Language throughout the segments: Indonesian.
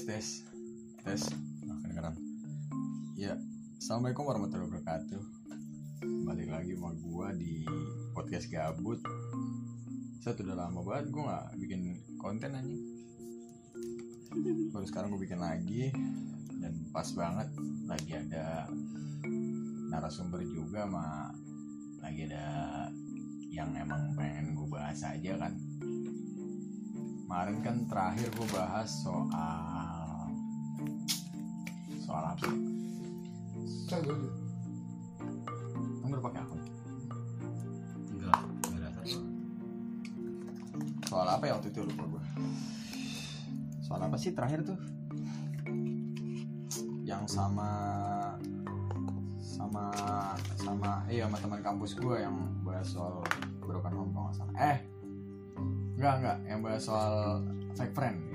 tes tes. Tes. Nah, kedengeran ya assalamualaikum warahmatullahi wabarakatuh. Balik lagi sama gua di podcast gabut. Saya udah lama banget gua nggak bikin konten aja baru sekarang gua bikin lagi dan pas banget. Lagi ada narasumber juga sama lagi ada yang emang pengen gue bahas aja kan. Kemarin kan terakhir gue bahas soal soal apa? Kamu udah pakai akun? Enggak, enggak ada satu. soal apa ya waktu itu lupa gue soal apa sih terakhir tuh? Yang sama sama sama iya sama teman kampus gue yang bahas soal broken home kalau nggak salah. Eh enggak enggak yang bahas soal fake friend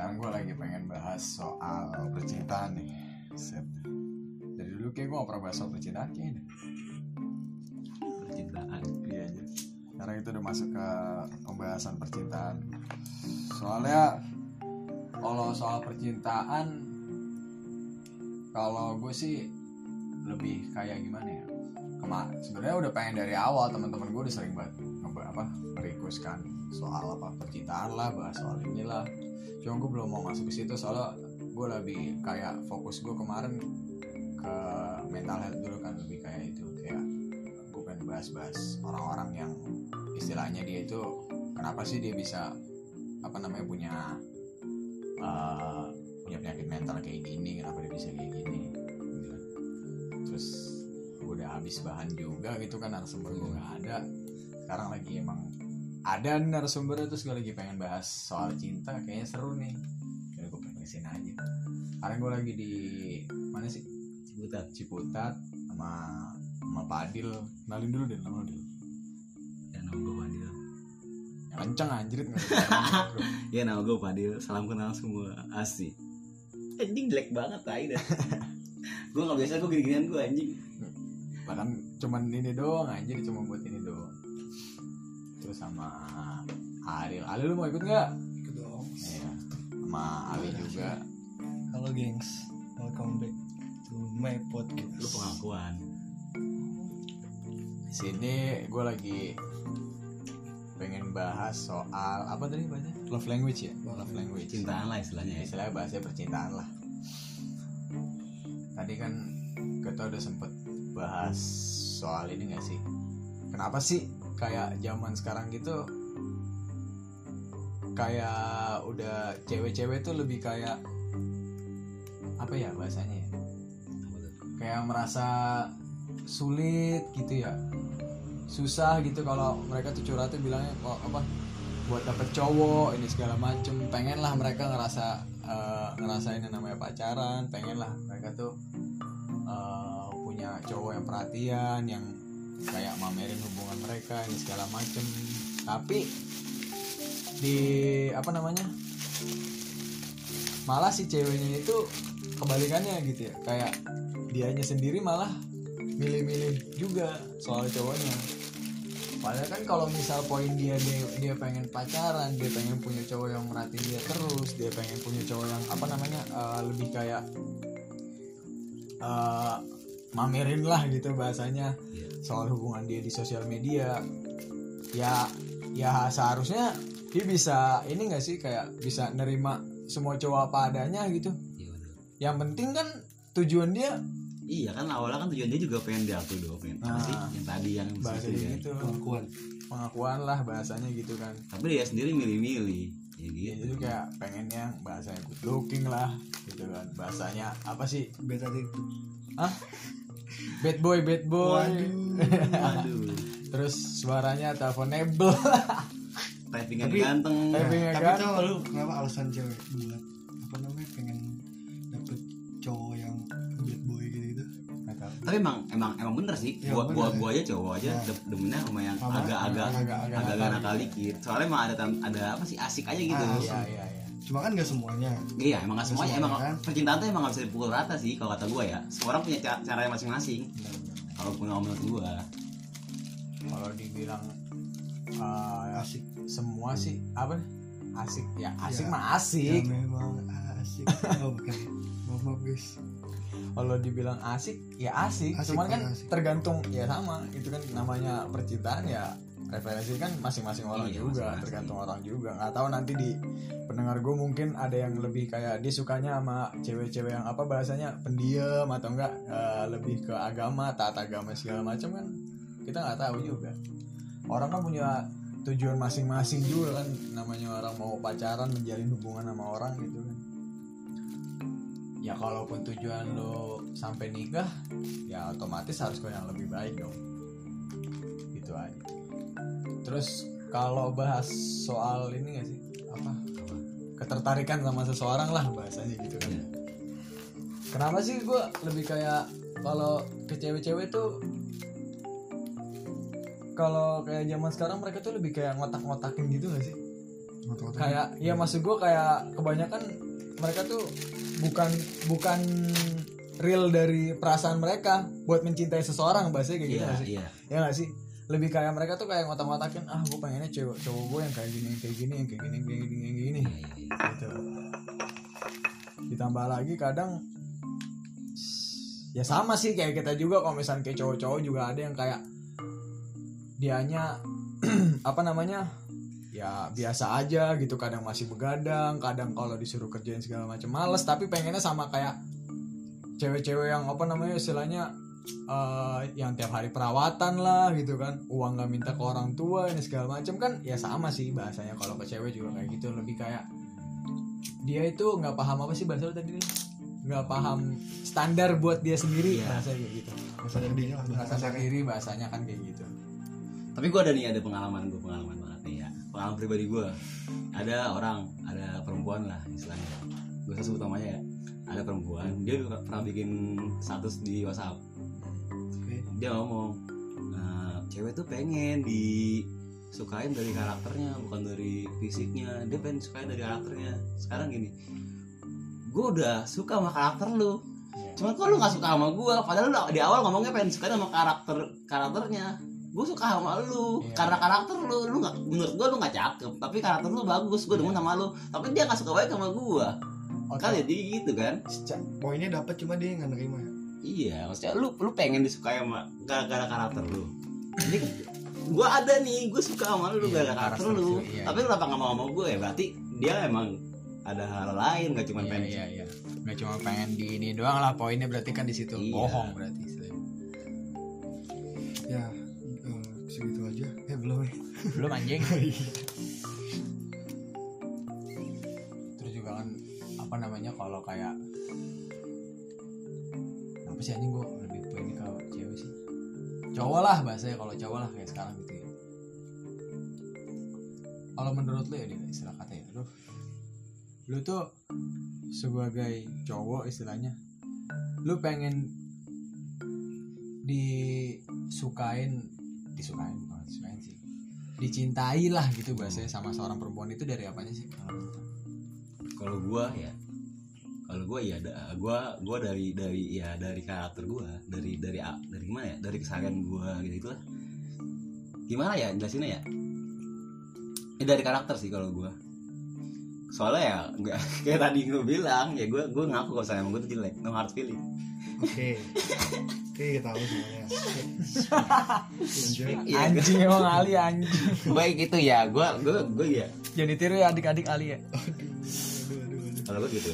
sekarang gue lagi pengen bahas soal percintaan nih Set. dari dulu kayak gue gak pernah bahas soal percintaan kayaknya deh. Percintaan. Iya aja. Sekarang itu udah masuk ke pembahasan percintaan. Soalnya kalau soal percintaan, kalau gue sih lebih kayak gimana ya? Kema sebenarnya udah pengen dari awal teman-teman gue udah sering banget apa request kan soal apa percintaan lah, bahas soal inilah. Cuma gue belum mau masuk ke situ soalnya gue lebih kayak fokus gue kemarin ke mental health dulu kan lebih kayak itu kayak gue pengen bahas-bahas orang-orang yang istilahnya dia itu kenapa sih dia bisa apa namanya punya eh, punya penyakit mental kayak gini kenapa dia bisa kayak gini gitu terus udah habis bahan juga gitu kan narasumber gue nggak ada sekarang lagi emang ada nih narasumbernya terus gue lagi pengen bahas soal cinta kayaknya seru nih jadi gue pengen ke sini aja sekarang gue lagi di mana sih Ciputat. Ciputat sama sama Padil kenalin dulu deh nama lu dulu Ya nama gue Fadil. yang kenceng bro. Ya nama gue Fadil. Salam kenal semua. Asik. Anjing jelek banget tai dah. gue gak biasa gue gini-ginian gue anjing. bahkan cuman ini doang anjir cuma buat ini sama Aril. Aril lu mau ikut nggak? Ikut dong. iya sama Ali juga. Halo gengs, welcome back to my podcast. Lu pengakuan. di sini gue lagi pengen bahas soal apa tadi bahasnya love language ya? Love language. Cintaan lah istilahnya ya. istilahnya bahasnya percintaan lah. Tadi kan kita udah sempet bahas soal ini gak sih? Kenapa sih kayak zaman sekarang gitu kayak udah cewek-cewek tuh lebih kayak apa ya bahasanya ya? Kayak merasa sulit gitu ya. Susah gitu kalau mereka tuh curhat tuh bilangnya kok apa buat dapet cowok ini segala macem. Pengen lah mereka ngerasa eh, ngerasain yang namanya pacaran. Pengen lah mereka tuh eh, punya cowok yang perhatian yang kayak mamerin hubungan mereka ini segala macem. Tapi di apa namanya malah si ceweknya itu kebalikannya gitu ya. Kayak dianya sendiri malah milih-milih juga soal cowoknya. Padahal kan kalau misal poin dia, dia dia pengen pacaran dia pengen punya cowok yang merhatiin dia terus dia pengen punya cowok yang apa namanya eh, lebih kayak eh, mamerin lah gitu bahasanya. Iya. Soal hubungan dia di sosial media ya ya seharusnya dia bisa ini gak sih kayak bisa nerima semua cowok apa adanya gitu Iya betul. yang penting kan tujuan dia Iya kan awalnya kan tujuan dia juga pengen diakui dong. Pengen, Nah. sih? Yang tadi yang bahasa ya. gitu Pengakuan. pengakuan lah bahasanya gitu kan Tapi dia sendiri milih-milih. Jadi ya, jadi kayak pengen yang bahasanya good looking lah gitu kan bahasanya apa sih Beta itu. Hah? Bad boy bad boy Aduh. terus suaranya teleponable Typingan Tapi- ganteng. Typingnya Tapi ganteng. tau lu kenapa alasan cewek buat apa namanya pengen dapet cowok yang bad boy gitu gitu? Tapi emang emang emang bener sih. Iya, Gua, gua bener. gua aja cowok aja de- demennya sama yang agak-agak agak-agak nakal gitu. dikit. Soalnya emang ada ada apa sih asik aja gitu. Ah, iya iya iya Cuma kan gak semuanya. Iya, emang gak semuanya. Semuanya, Emang kan? percintaan tuh emang gak bisa dipukul rata sih kalau kata gua ya. Semua orang punya ca- caranya masing-masing. Kalau punya menurut gua. kalau dibilang uh, Asik. semua sih apa asik ya asik Ya, mah ya asik memang asik oh bukan maaf maaf guys kalau dibilang asik ya asik, Asik, cuman kan asik. tergantung ya sama itu kan namanya percintaan ya referensi kan masing-masing orang Iya, juga masing-masing. tergantung orang juga. Nggak tahu nanti di pendengar gue mungkin ada yang lebih kayak dia sukanya sama cewek-cewek yang apa bahasanya pendiam atau enggak eh, lebih ke agama taat agama segala macam kan kita nggak tahu juga. Orang kan punya tujuan masing-masing juga kan namanya orang mau pacaran menjalin hubungan sama orang gitu kan. Ya kalaupun tujuan lo sampai nikah ya otomatis harus ke yang lebih baik dong. Gitu aja terus kalau bahas soal ini gak sih? Apa? Ketertarikan sama seseorang lah bahasanya gitu kan. Iya. kenapa sih gue lebih kayak kalau ke cewek-cewek tuh kalau kayak zaman sekarang mereka tuh lebih kayak ngotak-ngotakin gitu gak sih? Kayak ya maksud gue kayak kebanyakan mereka tuh bukan bukan real dari perasaan mereka buat mencintai seseorang bahasanya kayak gitu iya nggak sih? iya. Ya nggak sih lebih kayak mereka tuh kayak ngotak-ngotakin ah gue pengennya cewek cowok gue yang kayak gini yang kayak gini yang kayak gini yang kayak gini yang kayak gini. Iya, iya, gitu. Ditambah lagi kadang ya sama sih kayak kita juga kalau misalnya kayak cowok-cowok juga ada yang kayak dianya apa namanya ya biasa aja gitu kadang masih begadang kadang kalau disuruh kerjain segala macam males. Tapi pengennya sama kayak cewek-cewek yang apa namanya istilahnya eh, yang tiap hari perawatan lah gitu kan. Uang nggak minta ke orang tua ini segala macam kan. Ya sama sih bahasanya. Kalau ke cewek juga kayak gitu. Lebih kayak dia itu nggak paham apa sih bahasa lu tadi? Nggak paham standar buat dia sendiri. Iya. bahasa kayak gitu. Lah, rasa bahasa sendiri bahasanya kan kayak gitu. Tapi gue ada nih ada pengalaman gue pengalaman banget nih ya. Pengalaman pribadi gue ada orang ada perempuan lah istilahnya. Gue sebut namanya ya. Ada perempuan. Dia pernah bikin status di WhatsApp. Dia ngomong nah, cewek tuh pengen disukain dari karakternya bukan dari fisiknya. Dia pengen disukain dari karakternya. Sekarang gini gue udah suka sama karakter lu. Iya. cuman kok lu gak suka sama gue padahal lu di awal ngomongnya pengen suka sama karakter karakternya. Gue suka sama lu. Iya. karena karakter lu lu nggak menurut gue lu nggak cakep tapi karakter lu bagus. Gue demen Iya. sama lu. Tapi dia gak suka baik sama gue Oh, kan jadi gitu kan? Poinnya dapat cuma dia nggak nerima ya iya maksudnya lu lu pengen disukai sama gara-gara karakter lu. Jadi gue ada nih gue suka sama lu Iya, gara-gara karakter karakter lu. iya, tapi lu kenapa nggak mau sama gue ya? Berarti dia emang ada hal lain gak cuma iya pengen iya iya. Nggak cuma pengen di ini doang lah poinnya berarti kan di situ. Iya. bohong berarti istilahnya. ya eh, segitu aja. Eh belum ya belum anjing. Terus juga kan apa namanya kalau kayak apa sih anjing gue lebih poin ke cewek sih. Cowok lah bahasanya kalau cowok lah kayak sekarang gitu ya. Kalau menurut lu ya istilah kata ya lu lu tuh sebagai cowok istilahnya lu pengen disukain disukain bukan disukain sih. Dicintai lah gitu bahasanya sama seorang perempuan itu dari apanya sih? Kalau kalau gue ya kalau gue ya da, gue gue dari dari ya dari karakter gue dari dari a- dari gimana ya dari keseharian gue gitu gitu lah gimana ya jelasinnya ya? Eh, dari karakter sih kalau gue soalnya ya nggak kayak tadi gue bilang ya gue gue ngaku kalau sayang gue tuh jelek no hard feeling. Oke. Oke kita tahu semuanya. Iya, anjing emang Ali anjing. Baik itu ya gue gue gue ya jangan ditiru ya adik-adik Ali ya. Aduh aduh aduh kalau gue gitu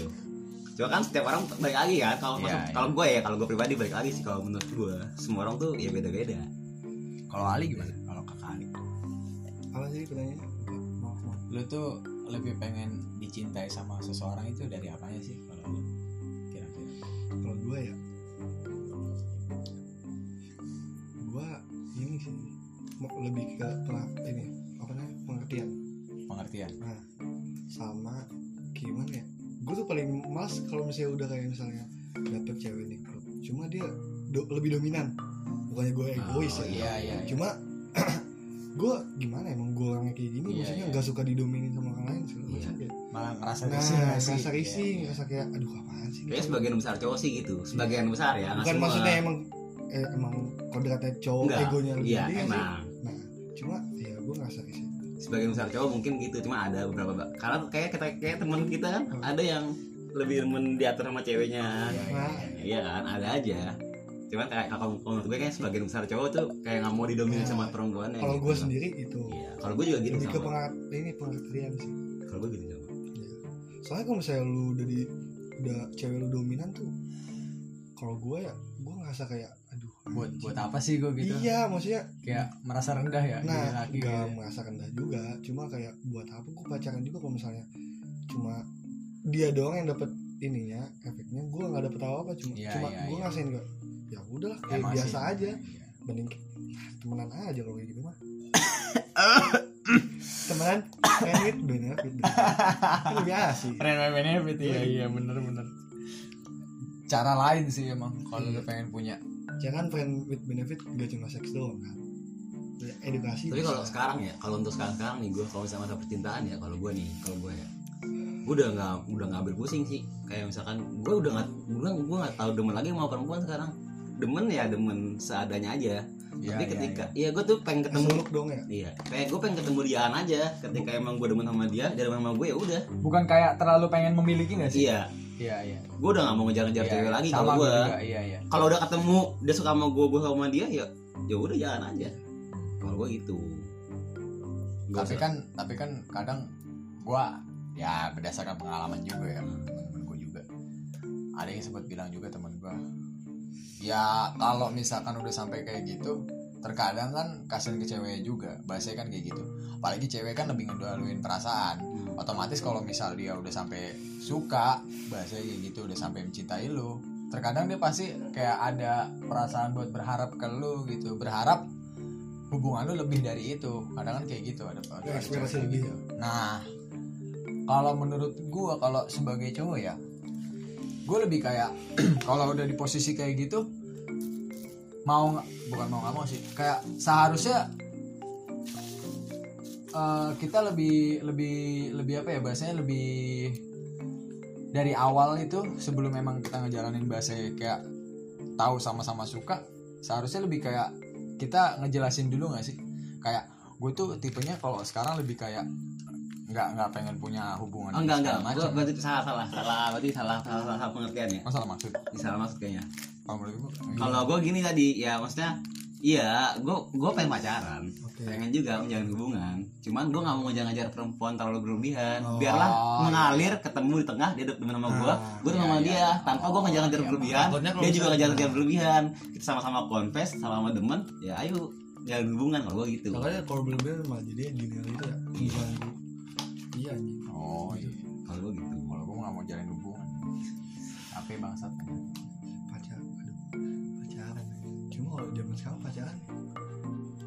cuma kan setiap orang balik lagi kan kalau Iya, masuk- iya. kalau gue ya kalau gue pribadi balik lagi sih kalau menurut gue semua orang tuh ya beda beda kalau Ali gimana? Kalau kakak Ali? Apa sih pertanyaannya? Lu tuh lebih pengen dicintai sama seseorang itu dari apanya sih kalau lu kira-kira? Kalau gue ya gue ini sih mau lebih ke pela- ini apa namanya pengertian. Pengertian. Nah sama gimana ya gue tuh paling males kalau misalnya udah kayak misalnya dapet cewek nih cuma dia do- lebih dominan. Bukannya gue egois Oh, ya. iya, iya, iya. cuma gue gimana emang gue orangnya kayak gini? Iya, maksudnya iya. nggak suka didominin sama orang lain segala Iya. macam kayak malah ngerasa nah risih ngerasa risih Iya, iya. ngerasa kayak aduh apaan sih Kayaknya sebagian besar cowok sih gitu. Sebagian besar ya bukan maksudnya emang eh, emang kodratnya cowok Enggak, egonya lebih iya gede kan sih. emang. Nah cuma sebagian besar cowok mungkin gitu cuma ada beberapa karena kayak kita kayak teman kita kan ada yang lebih demen diatur sama ceweknya. Iya, iya, iya. iya kan ada aja. Cuman kayak kalau menurut gue kayak sebagian besar cowok tuh kayak nggak mau didominin Ya. sama perempuannya kalau gitu. gue sendiri itu. Iya kalau gue juga gitu lebih ke sama. pengat ini pengertian sih. Kalau gue gitu sama soalnya kalau misalnya lu udah di udah cewek lu dominan tuh kalau gue ya gue ngerasa kayak buat buat apa sih gue gitu? Iya maksudnya kayak merasa rendah ya nah laki gak gitu. merasa rendah juga. Cuma kayak buat apa gue pacaran juga kalau misalnya cuma dia doang yang dapat ininya efeknya gue nggak dapet apa apa cuma Iya, cuma iya, gue iya. ngasihin kok ya udahlah kayak biasa aja. Iya. mending temenan aja kalau kayak gitu mah. Temenan benefit. Lebih asik friend with benefit iya iya bener bener. Cara lain sih emang kalau lu pengen punya jangan friend with benefit gak cuma seks doang kan? Ya, edukasi tapi kalau sekarang ya kalau untuk sekarang sekarang nih gue kalau misalnya masa percintaan ya kalau gue nih kalau gue ya gue udah nggak udah nggak berpusing sih. Kayak misalkan gue udah nggak gue gue nggak tahu demen lagi sama perempuan sekarang. Demen ya demen seadanya aja. Iya, tapi iya, ketika iya. gue tuh pengen ketemu Keseluk dong ya? Iya kayak gue pengen ketemu diaan aja. Ketika emang gue demen sama dia dia demen sama gue ya udah. Bukan kayak terlalu pengen memiliki gak sih? Iya iya iya. Gue udah nggak mau ngejar-ngejar Iya, cewek lagi kalau gue iya iya. Kalau udah ketemu dia suka sama gue gue sama dia ya ya udah jalan aja. Kalau gue gitu. Gua tapi usah- kan tapi kan kadang gua ya berdasarkan pengalaman juga ya temen-temen gua juga. Ada yang sempat bilang juga temen gua ya kalau misalkan udah sampai kayak gitu terkadang kan kasihan ke cewek juga bahasanya kan kayak gitu. Apalagi cewek kan lebih ngedaluin perasaan. Hmm. otomatis kalau misal dia udah sampai suka bahasanya kayak gitu udah sampai mencintai lu terkadang dia pasti kayak ada perasaan buat berharap ke lu gitu. Berharap hubungan lu lebih dari itu. Kadang kan kayak gitu ada, ada Ya, cewek kayak gitu. Nah kalau menurut gua kalau sebagai cowok ya gue lebih kayak kalau udah di posisi kayak gitu mau bukan mau nggak mau sih. Kayak seharusnya eh, kita lebih lebih lebih apa ya bahasanya lebih dari awal itu sebelum memang kita ngejalanin bahasa kayak tahu sama-sama suka seharusnya lebih kayak kita ngejelasin dulu nggak sih? Kayak gue tuh tipenya kalau sekarang lebih kayak nggak nggak pengen punya hubungan Oh, enggak enggak macam. berarti salah salah salah. Berarti salah salah, salah pengertian ya? Masalah maksud? Ini salah maksud kayaknya. Kalau menurut gue kalau gue gini tadi ya maksudnya iya gue gue pengen pacaran. Oke. Pengen juga menjalin hubungan. Cuman gue nggak mau ngejar-ngejar perempuan terlalu berlebihan. Oh. biarlah iya. mengalir ketemu di tengah dia demen sama gue Ah, gue iya, sama iya. dia. tanpa gue ngejar-ngejar Iya, berlebihan dia juga ngejar-ngejar berlebihan. Kita sama-sama confess sama-sama demen ya ayo jalin hubungan kalau gue gitu. Soalnya kalau belum malah jadi gini itu ya iya oh iya. Kalau gue gitu. Kalau gue nggak mau jalin hubungan. Apa bangsat? Pacar aduh. Pacaran cuma kalau zaman sekarang pacaran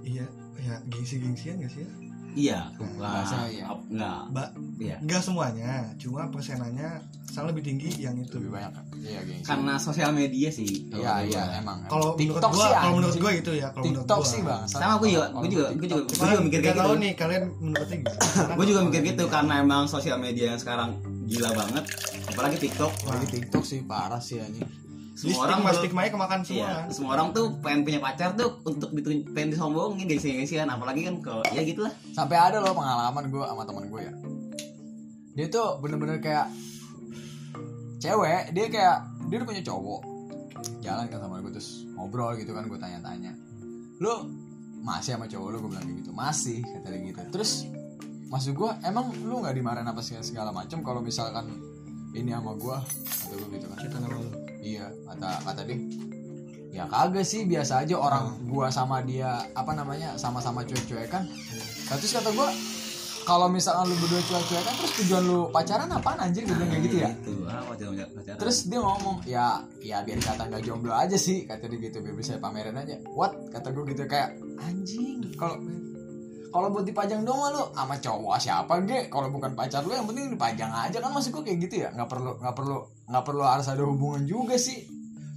iya ya gengsi gengsian gak sih ya iya. Nah, bahasa iya. ap- nggak. Ba- iya. Enggak semuanya, cuma persenannya sangat lebih tinggi yang itu. lebih banyak. Iya gengsi karena sosial media sih. Iya gua. iya emang. Kalau menurut TikTok gua, sih kalau menurut gua itu ya, kalau menurut TikTok gua. sih bang. Sama gue juga gue juga gue juga Cuman juga mikir kayak tahu gitu. nih kalian menurutnya gimana? Karena gue juga mikir gitu karena emang sosial media yang sekarang gila banget. Apalagi TikTok. Apalagi TikTok sih parah sih anjing semua orang stigma baru- stigmanya kemakan semua. Iya, kan. semua orang tuh pengen punya pacar tuh untuk ditun pengen disombongin gengsi gengsian apalagi kan kalau ya gitulah. Sampai ada loh pengalaman gue sama teman gue ya. Dia tuh bener-bener kayak cewek dia kayak dia udah punya cowok. Jalan kan sama gue terus ngobrol gitu kan gue tanya-tanya. Lu masih sama cowok lu? Gue bilang gitu. Masih kata dia gitu. Terus maksud gue emang lu nggak dimarahin apa segala, segala macam kalau misalkan ini sama gue kata gue gitu kan. Kita nama lu. Iya, kata kata dia. Ya kagak sih, biasa aja orang gua sama dia apa namanya sama-sama cuek-cuekan. Terus kata gua kalau misalkan lu berdua cuek-cuekan terus tujuan lu pacaran apaan anjir bilang kayak gitu ya. gitu ah pacaran pacaran Terus dia ngomong, ya ya biar kata nggak jomblo aja sih, kata dia gitu, biar bisa pamerin aja. What? Kata gue gitu kayak anjing. Kalau kalau buat dipajang dong lu sama cowok siapa ge kalau bukan pacar lu yang penting dipajang aja kan maksud gue kayak gitu ya nggak perlu nggak perlu nggak perlu harus ada hubungan juga sih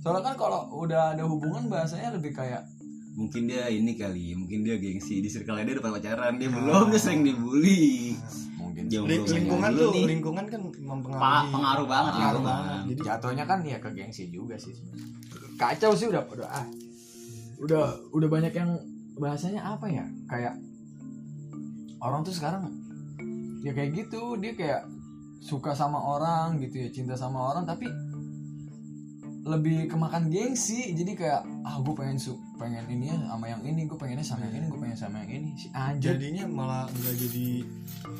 soalnya kan kalau udah ada hubungan bahasanya lebih kayak mungkin dia ini kali mungkin dia gengsi di circle dia udah pacaran. Dia belum dia sering dibully. Mungkin. Lingkungan tuh, nih. lingkungan kan mempengaruhi. Pa- pengaruh banget Pengaruh banget. Jadi jatuhnya kan ya ke gengsi juga sih kacau sih udah udah ah. Udah udah banyak yang bahasanya apa ya? Kayak orang tuh sekarang ya kayak gitu dia kayak suka sama orang gitu ya cinta sama orang tapi lebih kemakan gengsi. Jadi kayak ah gue pengen su pengen ini ya sama yang ini gue pengennya sama yang ini gue pengen sama yang ini. Si anjir jadinya malah nggak jadi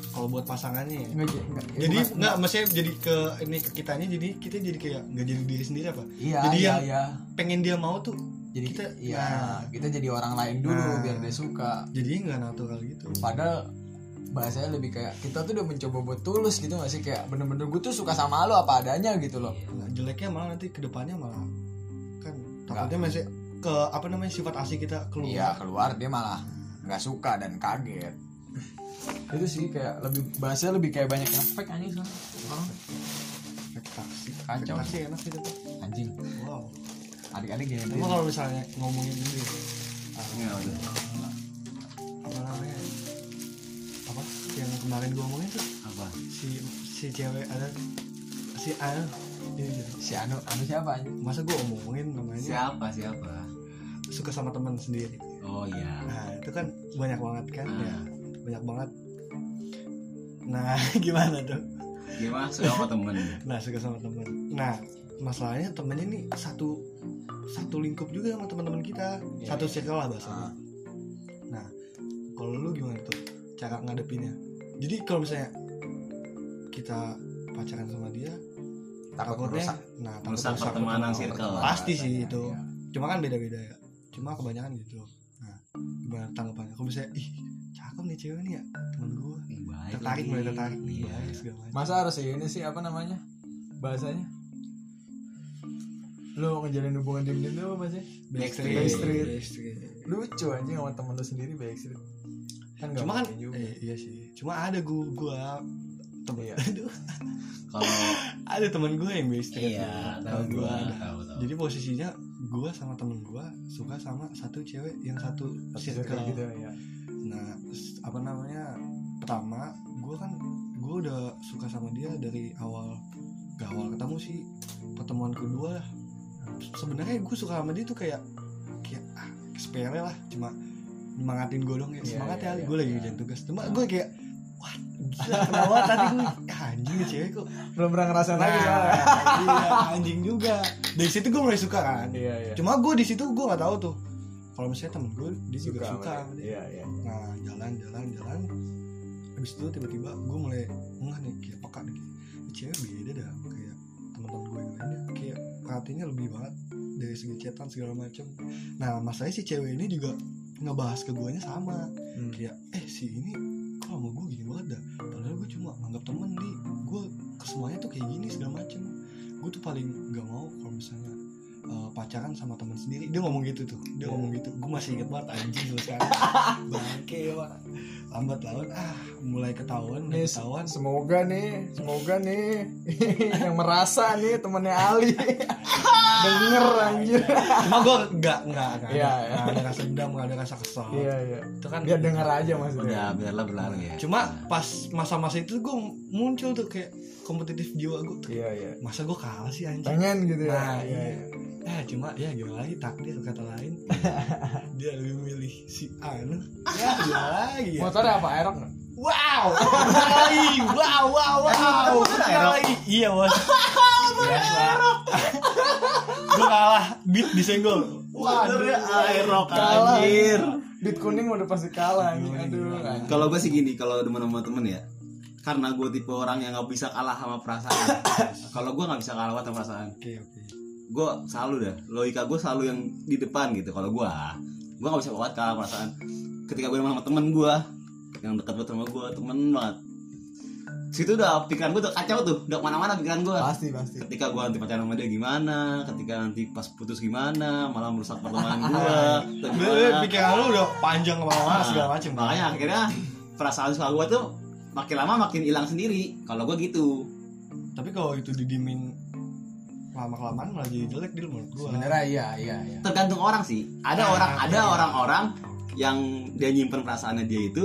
kalau buat pasangannya ya. Nggak nggak- ya jadi bukan- nggak maksudnya jadi ke ini ke kitanya jadi kita jadi kayak nggak jadi diri sendiri apa? Iya jadi iya yang- iya. pengen dia mau tuh jadi kita- iya nah. kita jadi orang lain dulu Nah. biar dia suka. Jadi nggak natural gitu. Padahal bahasanya lebih kayak kita tuh udah mencoba buat tulus gitu gak sih? Kayak bener-bener gue tuh suka sama lo apa adanya gitu loh. Nah, jeleknya malah nanti ke depannya malah kan takutnya masih ke apa namanya sifat asli kita keluar. Iya keluar dia malah nggak suka dan kaget. Itu sih kayak lebih bahasanya lebih kayak banyak efek anjing sekarang orang ekspektasi Kacau. ekspektasi enak sih itu anjing. Wow. Adik-adik gini. Cuma kalau misalnya ngomongin ini ah, Ya, udah. apa namanya apa yang kemarin gue ngomongin tuh? Apa? Si si cewek ada si gitu. si anu anu siapa? Masa gue omongin namanya? Siapa siapa? Suka sama teman sendiri. Oh iya. Nah itu kan banyak banget kan? Ah. ya banyak banget. Nah gimana tuh? Gimana suka sama temen. Nah suka sama temen. Nah masalahnya temennya ini satu satu lingkup juga sama teman-teman kita. Iya, satu iya. circle lah bahasanya. Ah. nah kalau lu gimana tuh cara ngadepinnya. Jadi kalau misalnya kita pacaran sama dia takut takutnya merusak nah takut Merusak pertemanan circle. pasti sih itu. Iya. cuma kan beda-beda ya. Cuma kebanyakan gitu. Nah gimana tanggapannya? Kalau misalnya ih cakep nih cewek nih ya temen gue tertarik mulai tertarik iya. baik segala macam. Masa harus ini sih apa namanya bahasanya? Lu ngejalin hubungan diem-diem tuh apa sih? Backstreet. Backstreet. Backstreet. lucu anjing sama temen lu sendiri backstreet kan cuma kan juga. eh, iya sih. Cuma ada gue gue temen. Iya. aduh, kalau ada temen gue yang backstreet iya tahu gua. gua ada. tahu tahu. Jadi posisinya gue sama temen gue suka sama satu cewek yang satu circle. gitu ya nah apa namanya pertama gue kan gue udah suka sama dia dari awal gak awal ketemu sih pertemuan kedua lah. Sebenarnya gue suka sama dia tuh kayak kayak ah, sepele lah. Cuma nyemangatin gue dong ya Iya, semangat iya, ya iya. gue lagi kerjain tugas. Cuma gue kayak wah gila kenapa tadi gue ah, anjing nih cewek. kok belum pernah ngerasain lagi nah, soalnya. iya, anjing juga. Dari situ gue mulai suka kan. Iya iya. Cuma gue di situ gue nggak tahu tuh. Kalau misalnya temen gue dia juga suka suka. dia. dia. iya iya. Nah jalan jalan jalan. Habis itu tiba-tiba gue mulai enggak nih kayak peka nih kayak "Ini cewek beda dah. Kayak teman-teman gue yang lainnya. Kayak perhatiannya lebih banget dari segi chatan segala macem. Nah masalahnya si cewek ini juga ngebahas ke guanya sama. Hmm. kayak eh si ini kok sama gue gini banget dah. Padahal gue cuma anggap temen nih. Gue ke semuanya tuh kayak gini segala macem. Gue tuh paling nggak mau kalau misalnya eh, pacaran sama teman sendiri. Dia ngomong gitu tuh. Dia Iya. ngomong gitu. Gue masih inget banget anjing sampai sekarang. Bangke pak lambat laun. Ah mulai ketahuan Nih, ketahuan. semoga nih semoga nih yang merasa nih temennya Ali. Denger anjir. Cuma gue nggak nggak nggak Iya, ada, iya. nggak ada rasa dendam nggak ada rasa kesal. Iya iya. Itu kan biar denger aja maksudnya. Biarlah berlalu ya. Cuma pas masa-masa itu gue muncul tuh kayak kompetitif jiwa gue iya iya. Masa gue kalah sih anjing? Pengen gitu ya? Nah, iya. iya. Eh cuma ya gimana lagi takdir kata lain. Dia lebih milih si Anu ya gimana lagi. Ya motornya apa? Aerok nggak? Wow! Lagi wow wow wow. Lagi. Iya bos. Biasa. Gue kalah beat disenggol. Motornya aerok kalah. anjir. Beat kuning udah pasti kalah aduh anjing. kalau gue sih gini kalau teman sama temen ya karena gue tipe orang yang nggak bisa kalah sama perasaan. Kalau gue nggak bisa kalah sama perasaan. Oke oke gue selalu dah logika gue selalu yang di depan gitu kalau gue gue nggak bisa kuat kalah sama perasaan. Ketika gue sama temen gue yang dekat banget sama gue temen banget. Situ udah pikiran gue udah kacau tuh udah ke mana-mana pikiran gue pasti pasti. Ketika gue nanti pacaran sama dia gimana ketika nanti pas putus gimana malah merusak pertemanan gue Lu pikiran lu udah panjang ke mana-mana Nah, segala macem. makanya akhirnya perasaan suka gue tuh makin lama makin hilang sendiri. Kalau gue gitu. Tapi kalau itu didimin lama kelamaan malah jadi jelek dia menurut gua. Sebenarnya iya iya iya. Tergantung orang sih. Ada Nah, orang ada iya. orang-orang yang dia nyimpen perasaannya dia itu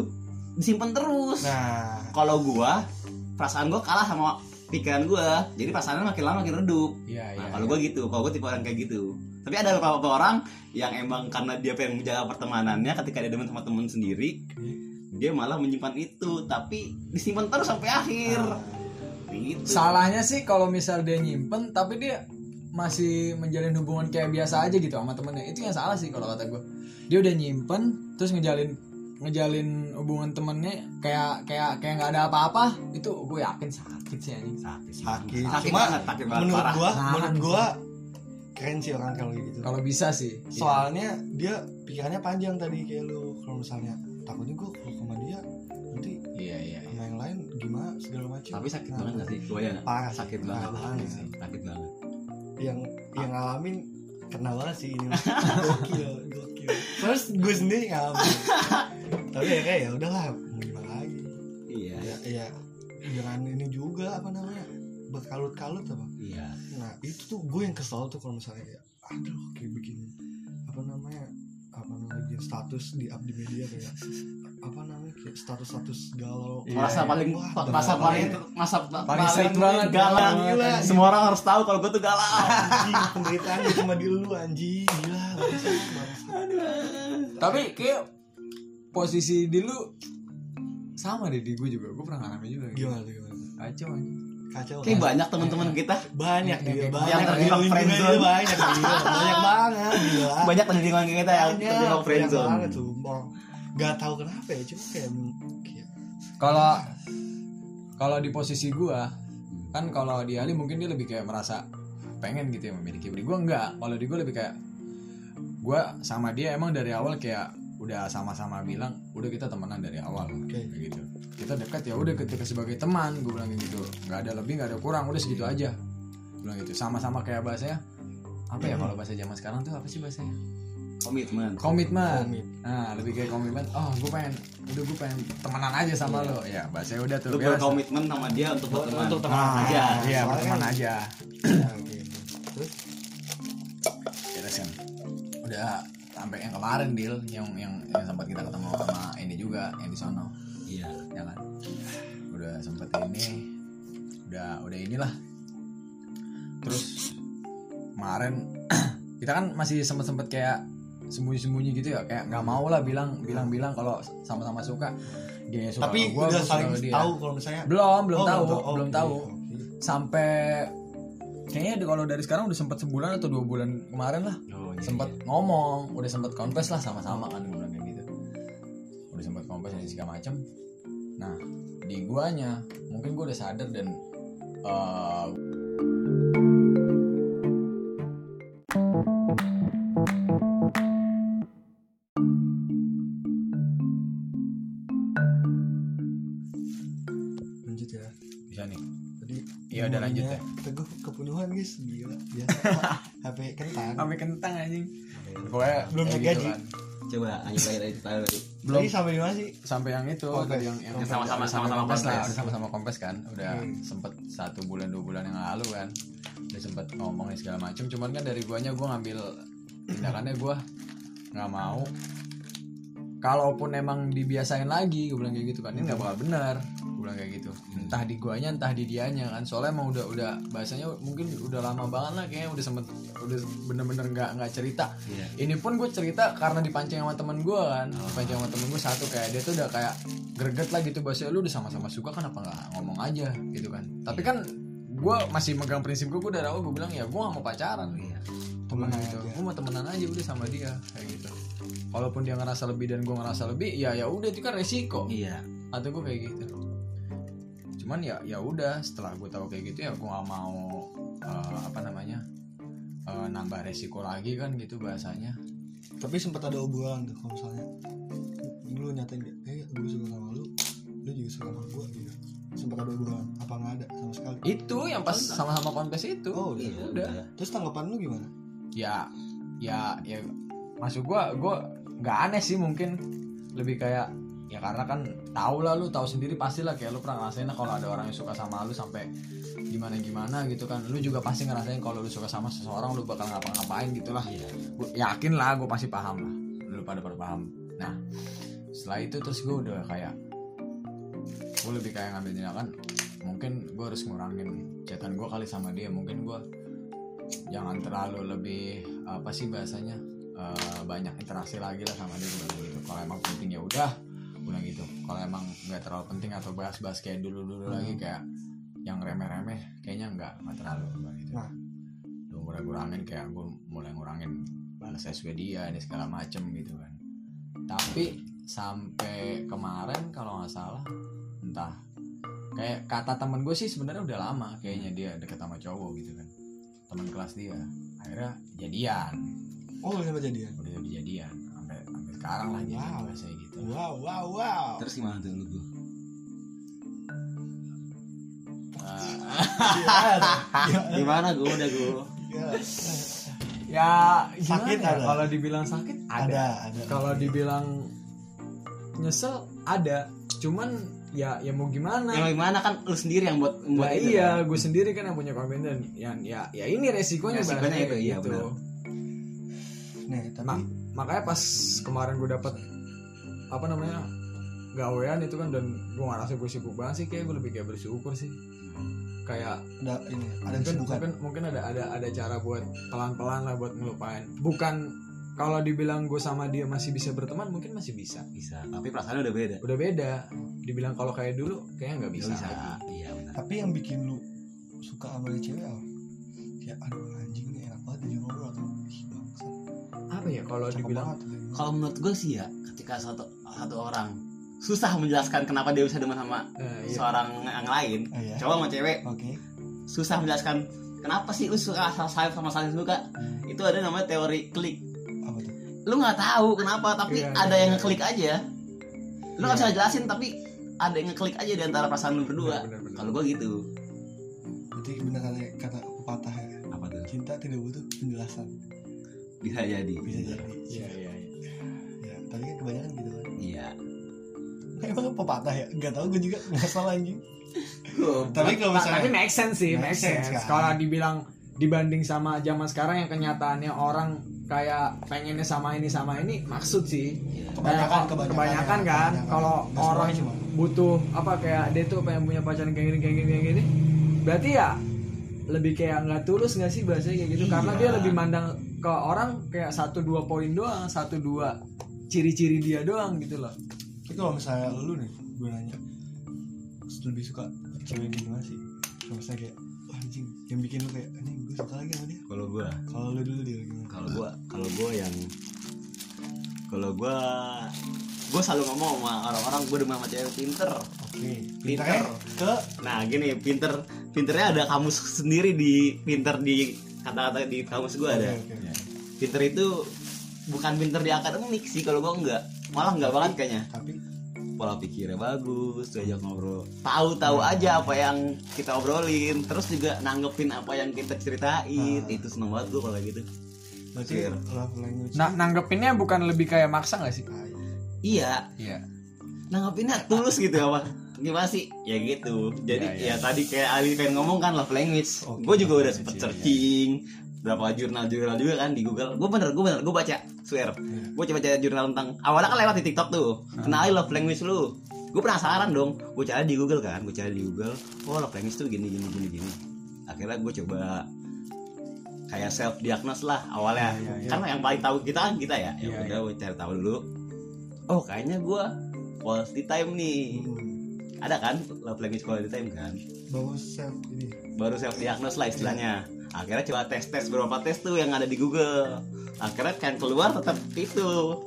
disimpan terus. Nah. Kalau gua perasaan gua kalah sama pikiran gua. Jadi perasaannya makin lama makin redup. Iya iya nah kalau gua gitu. Kalau gua tipe orang kayak gitu. Tapi ada beberapa orang yang emang karena dia pengen menjaga pertemanannya ketika dia demen sama temen sendiri dia malah menyimpan itu. Tapi disimpan terus sampai akhir gitu. Salahnya sih kalau misal dia nyimpen tapi dia masih menjalin hubungan kayak biasa aja gitu sama temennya. Itu yang salah sih kalau kata gue dia udah nyimpen terus ngejalin ngejalin hubungan temennya kayak kayak kayak nggak ada apa-apa. Itu gue yakin sakit sih anjing. Sakit sakit sakit cuma banget sakit banget. Menurut Nahan menurut gua keren sih orang kalau gitu. Kalau bisa sih. Soalnya dia pikirannya panjang tadi kayak lu. Kalau misalnya takutnya gua kalau sama dia gimana segala macam tapi sakit Nah, banget gak sih? Gue ya parah sakit parah banget. Banget. sih sakit banget. Yang yang ngalamin kena banget sih ini. Gokil gokil. Terus gue sendiri ngalamin. Tapi ya kayak ya udahlah mau gimana lagi? Iya. Ya ya jangan ini juga apa namanya berkalut-kalut apa? Iya. Nah itu tuh gue yang kesel tuh kalau misalnya kayak aduh kayak bikin apa namanya apa namanya status di up di media kayak apa namanya kayak status-status galau. Iya, merasa paling Wah, masa bener. paling masa Paling sad banget. galau Gila. semua orang harus tahu kalau gue tuh galau. Anjing penderitaan cuma di lu anjing. Gila tapi kayak posisi di lu sama deh di gue juga. Gue pernah ngalamin juga. Gitu. gimana gimana kacau anjing. Kacau. Kayak kan? banyak teman-teman kita. banyak Yang dia banyak yang terjebak Di friend lingkungan zone. dia banyak banyak banget gila. Banyak di lingkungan kita yang banyak terjebak banyak friendzone banget sumpah gak tahu kenapa ya cuma kayak kalau kalau di posisi gua kan kalau di Ali mungkin dia lebih kayak merasa pengen gitu ya memiliki di gua enggak kalau di gua lebih kayak gua sama dia emang dari awal kayak udah sama-sama bilang udah kita temenan dari awal. Oke. kayak gitu. Kita dekat ya udah ketika sebagai teman gue bilang gitu. Nggak ada lebih nggak ada kurang udah segitu aja. Gua bilang gitu. Sama-sama kayak bahasanya apa ya kalau bahasa zaman sekarang tuh apa sih bahasanya komitmen. Komitmen. Komit nah lebih kayak komitmen. Oh gue pengen udah gue pengen temenan aja sama lo. Ya bahasanya udah tuh lu beres. berkomitmen sama dia untuk Untuk- berteman untuk teman Ah, aja. iya berteman kan- aja. Ya, oke. Terus? Kan udah sampai yang kemarin deal yang yang yang sempat kita ketemu sama ini juga yang di sono. Iya. Ya kan? Udah sempet ini udah udah inilah. Terus kemarin kita kan masih sempet sempet kayak sembunyi-sembunyi gitu ya kayak nggak mau lah bilang bilang-bilang kalau sama-sama suka. Dia suka tapi sama gua, udah gua saling dia. tahu kalau misalnya belum belum Oh, tahu Oh, belum oke, tahu. oke. sampai kayaknya di- kalau dari sekarang udah sempet sebulan atau dua bulan kemarin lah. Oh, iya, sempet ngomong udah sempet confess lah sama-sama kan gue bilang kayak gitu. Udah sempet confess dan segala macem. Nah di guanya mungkin gue udah sadar dan eh, lanjut ya. teguh kepenuhan guys. Gila biasa. HP kentang. Sampai kentang anjing. Pokoknya Belum kayak digaji. gitu kan. coba lanjut lagi dari tadi. Tadi belum. Jadi sampai di mana sih? Sampai yang itu Kompes. tadi yang yang sama-sama- sama-sama kompes lah udah sama-sama kompes kan. Udah Hmm. sempet satu bulan dua bulan yang lalu kan. Udah sempet ngomongin segala macam cuman kan dari guanya gua ngambil tindakannya gua nggak mau. Kalaupun emang dibiasain lagi gue bilang kayak gitu kan ini nggak bakal benar bilang kayak gitu. Entah di guanya entah di dianya kan. Soalnya emang udah udah bahasanya mungkin udah lama banget lah kayaknya udah sempet udah bener-bener nggak nggak cerita. Iya. Ini pun gue cerita karena dipancing sama temen gue kan. Dipancing sama temen gue satu kayak dia tuh udah kayak greget lah gitu. Bahasa lu udah sama-sama suka kan apa nggak ngomong aja? Gitu kan. Tapi kan gue masih megang prinsip gue gue dari awal gue bilang ya gue gak mau pacaran. Iya. Temenan Temenan gitu. gue mau temenan aja udah sama dia kayak gitu. Walaupun dia ngerasa lebih dan gue ngerasa lebih ya ya udah itu kan resiko. Iya. Atau gue kayak gitu cuman ya ya udah setelah gue tahu kayak gitu ya gue gak mau eh, apa namanya eh, nambah resiko lagi kan gitu bahasanya. Tapi sempat ada obrolan tuh kalau misalnya lu nyatain gak eh gue suka sama lu lu juga suka sama gue gitu. Sempat ada obrolan apa nggak ada sama sekali? Itu yang pas sama-sama kontes itu. Oh udah. Iya udah. terus tanggapan lu gimana? Ya ya ya masuk gua gua nggak aneh sih mungkin. Lebih kayak ya karena kan tahu lah lu tahu sendiri pasti lah kayak lu pernah ngerasain kalau ada orang yang suka sama lu sampai gimana gimana gitu kan. Lu juga pasti ngerasain kalau lu suka sama seseorang lu bakal ngapa-ngapain gitu lah iya. Gua yakin lah gue pasti paham lah. Lu pada pada paham. Nah setelah itu terus gue udah kayak gue lebih kayak ngambil tindakan mungkin gue harus ngurangin chatan gue kali sama dia. Mungkin gue jangan terlalu lebih apa sih bahasanya eh, banyak interaksi lagi lah sama dia gitu kalau emang penting ya udah bilang gitu. Kalau emang nggak terlalu penting atau bahas-bahas kayak dulu-dulu lagi kayak yang remeh-remeh kayaknya nggak nggak terlalu gitu. Nah. Gua mulai ngurangin kayak gue mulai ngurangin balas SW dia ini segala macem gitu kan. Tapi sampai kemarin kalau nggak salah entah kayak kata temen gue sih sebenarnya udah lama kayaknya dia deket sama cowok gitu kan. Teman kelas dia akhirnya jadian. Oh udah jadian? Udah jadi jadian sampai sampai sekarang lah jadian Wow. biasanya gitu wow wow wow terus gimana tuh lu gue Gimana? gimana gue udah gue Gimana? ya Sakit ya? ada? kalau dibilang sakit ada, ada ada kalau dibilang nyesel ada cuman ya ya mau gimana yang gimana kan lu sendiri yang buat buat Nah, itu iya, kan? gue sendiri kan yang punya komitmen. Yang ya ya ini resikonya Resikonya itu, kayak iya, gitu. benar. nih tapi Ma- makanya pas kemarin gue dapet apa namanya? Gawean itu kan dan gue ngerasa gue sibuk banget sih kayak gue lebih kayak bersyukur sih. Kayak ada ini ada mungkin mungkin mungkin ada ada ada cara buat pelan pelan lah buat ngelupain. Bukan kalau dibilang gue sama dia masih bisa berteman mungkin masih bisa. Bisa tapi perasaannya udah beda. Udah beda. Dibilang kalau kayak dulu kayaknya nggak bisa, bisa, lagi. iya benar. Tapi yang bikin lu suka sama dia cewek apa? Ya aduh anjing ini enak banget dia ngobrol atau apa ya kalau dibilang kalau menurut gue sih ya ketika satu satu orang. Susah menjelaskan kenapa dia bisa demen sama eh, iya. seorang yang lain. Oh ya cowok sama cewek. Oke. Susah menjelaskan kenapa sih lu suka sayap sama saling suka? Hmm, itu ada namanya teori klik. Lu nggak tahu kenapa tapi Iya, ada iya, yang iya. ngeklik aja. Lu nggak Iya. bisa jelasin tapi ada yang ngeklik aja di antara perasaan lu berdua. Kalau gue gitu. Berarti bener kata kata pepatah ya. Apa tuh? Cinta tidak butuh penjelasan. Bisa jadi. Bisa jadi. Iya, iya, iya. ya tapi kan kebanyakan gitu kan iya emang pepatah ya nggak tahu gue juga nggak salah anjing Gua- tapi kalau misalnya tapi make sense sih, Make make sense. sense, kan? Kalau dibilang dibanding sama zaman sekarang yang kenyataannya orang kayak pengennya sama ini sama ini maksud sih. Iya. Kebanyakan, Kayak kebanyakan kebanyakan ya, kan kalau orang cuma. butuh apa kayak dia tuh pengen punya pacaran kayak gini kayak gini kayak gini. Berarti ya lebih kayak nggak tulus nggak sih bahasanya kayak gitu karena Iya. dia lebih mandang ke orang kayak satu dua poin doang, satu dua ciri-ciri dia doang gitu loh. tapi kalau misalnya lu nih gue nanya lebih suka cewek gimana sih? Kalau misalnya kayak "Wah, anjing yang bikin lu kayak anjing gue suka lagi sama dia. Kalau gue kalau lu dulu dia gimana? Kalau gue kalau gue yang kalau gue gue selalu ngomong sama orang-orang gue demen sama cewek pinter. Oke Pinter. pinternya ke? Nah gini pinter pinternya ada kamus sendiri di pinter di kata-kata di kamus gue ada. Oke, oke. pinter itu bukan pinter di akademik sih kalau gue enggak. Malah enggak banget kayaknya. tapi pola pikirnya bagus diajak ngobrol. Tahu-tahu aja apa yang kita obrolin terus juga nanggepin apa yang kita ceritain. Ah. itu seneng banget gue kalau kayak gitu. Berarti Iya. love language. Nah, nanggepinnya bukan lebih kayak maksa gak sih? Ah, iya. iya. Iya. nanggepinnya tulus gitu apa? Gimana sih? Ya gitu. Jadi Iya, iya. ya tadi kayak Ali pengen ngomong kan love language. Oke, gue juga udah sempet iya, searching berapa jurnal-jurnal juga kan di Google. Gue bener gue bener gue baca swear. Gue coba cari jurnal tentang awalnya kan lewat di TikTok tuh. Kenalin love language lu. Gue penasaran dong. Gue cari di Google kan gue cari di Google. Oh love language tuh gini gini gini gini. Akhirnya gue coba kayak self diagnose lah awalnya. Iya, iya, iya. karena yang paling tahu kita kan kita ya. Ya udah gue cari tahu dulu. Oh kayaknya gue quality time nih. Hmm. ada kan love language quality time kan? Bagus self ini. Baru self diagnose lah istilahnya akhirnya coba tes tes beberapa tes tuh yang ada di Google. Akhirnya kan keluar tetap itu.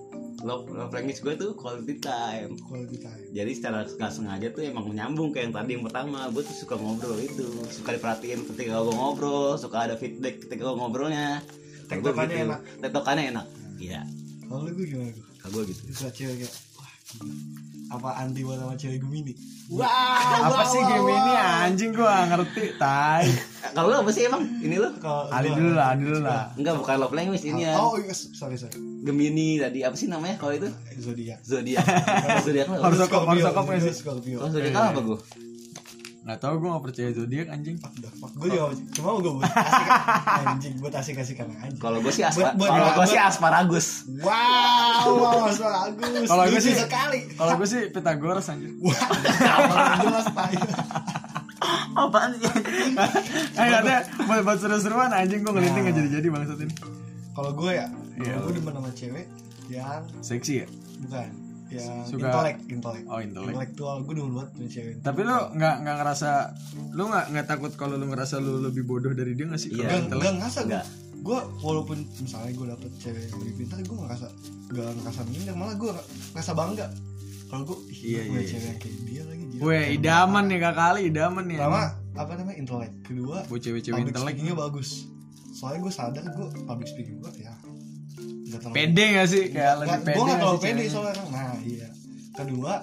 Love, love language gue tuh quality time. Quality time. Jadi secara nggak sengaja tuh emang menyambung kayak yang tadi yang pertama. Gue tuh suka ngobrol itu. Suka diperhatiin ketika gue ngobrol suka ada feedback ketika gue ngobrolnya. Tektokannya gitu. enak. tektokannya enak. Iya. Kalau gue gimana gue kalau gue gitu. Suka cewek kayak wah gila. Apa anti banget sama cewek Gemini? Apa sih game ini anjing gua ngerti tai. Kalau lu apa sih emang? Ini lu? Kalau Ali gua- dulu lah Ali dulu lah. enggak bukan love language ini ya. Oh iya sorry sorry. Gemini tadi apa sih namanya kalau itu? Zodiak zodiak zodiak lu. Apa? Horoskop, horoskop sih? Scorpio. Kalau zodiak Iya, apa gue nggak tahu gua nggak percaya zodiak anjing. Gue juga cuma gue buat asik anjing buat asik asikan aja. Kalau gue sih aspa kalau gue sih asparagus. Wow bagus Kalau Lucu sih- sekali. kalau gua sih Pythagoras anjing. Wah apa jelas tai apaan sih? Eh ada. Buat, buat seru-seruan anjing. Gua ngelinting nggak jadi-jadi bangsat ini. Kalau gue ya Iya. gue demen sama cewek yang seksi ya? Bukan yang Suka- intelek intelek oh intelek intelektual gue banget punya cewek tapi lu nggak nggak ngerasa lu nggak nggak takut kalau lu ngerasa lu lebih bodoh dari dia nggak sih Iya. Kalau Gak, intelek? gak ngerasa gue Enggak. gue walaupun misalnya gue dapet cewek yang lebih pintar gue gak ngerasa gak ngerasa minder malah gue ngerasa bangga kalau gue Iya, iya, iya, cewek iya. yang kayak dia lagi gila. Weh, idaman nih kak kali, idaman nih. pertama apa namanya intelek kedua Buat cewek-cewek public intelek. speakingnya bagus soalnya gue sadar gue public speaking gue ya Pede gak sih? Kayak lebih pede. gue gak nggak terlalu pede soalnya nah iya kedua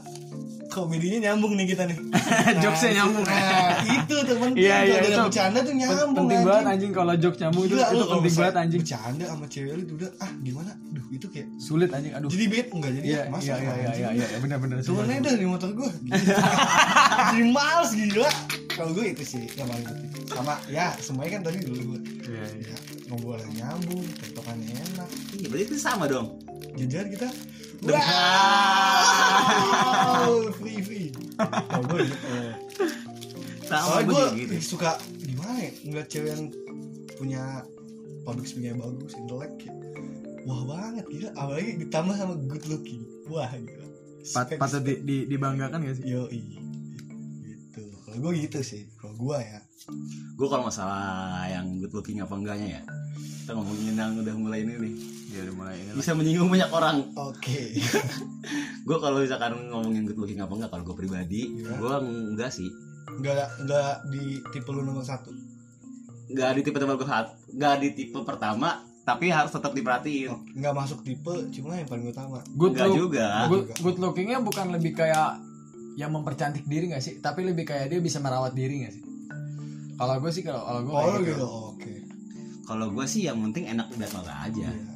komedinya nyambung nih kita nih Nah, Jokesnya nyambung. nah itu terpenting Iya, iya, kalau ada itu bercanda tuh nyambung penting anjing. banget anjing kalau jokes nyambung itu, Gila, itu kalau penting banget anjing. bercanda sama cewek lu tuh udah ah gimana duh itu kayak Sulit anjing, aduh. jadi bed enggak jadi Iya, masa iya, iya, iya, iya, iya, benar-benar. turun aja dah di motor gue jadi males gila kalau gue itu sih yang paling penting sama ya semuanya kan tadi dulu gue Iya, iya. Ya ngobrolnya nyambung tektokannya enak. Iya, berarti itu sama dong. jajar kita? Udah. wow free free. Kalau gue gitu Sama gue gitu. suka gimana ya ngeliat cewek yang punya public speaking yang bagus intelek kayak, wah banget gila. Apalagi ditambah sama good looking. Wah gila. Pat, patut di, di, dibanggakan gak sih? yo gitu. Kalau gue gitu sih. Kalau gue ya Gue kalau masalah yang good looking apa enggaknya ya. Kita ngomongin yang udah mulai ini nih. Ya udah mulai ini. lah. Bisa menyinggung banyak orang. oke Gue kalau misalkan ngomongin good looking apa enggak, kalau gue pribadi, Iya. gue enggak sih. nggak nggak di tipe lu nomor satu Enggak di tipe tipe gue enggak di tipe pertama, tapi harus tetap diperhatiin. Oh, nggak masuk tipe cuma yang paling utama Good, Enggak look, juga. good, good lookingnya bukan lebih kayak yang mempercantik diri gak sih? Tapi lebih kayak dia bisa merawat diri gak sih? Kalau gue sih kalau kalau gue oh kayak lu gitu. gitu oke Kalau gue sih yang penting enak udah mata aja. Iya.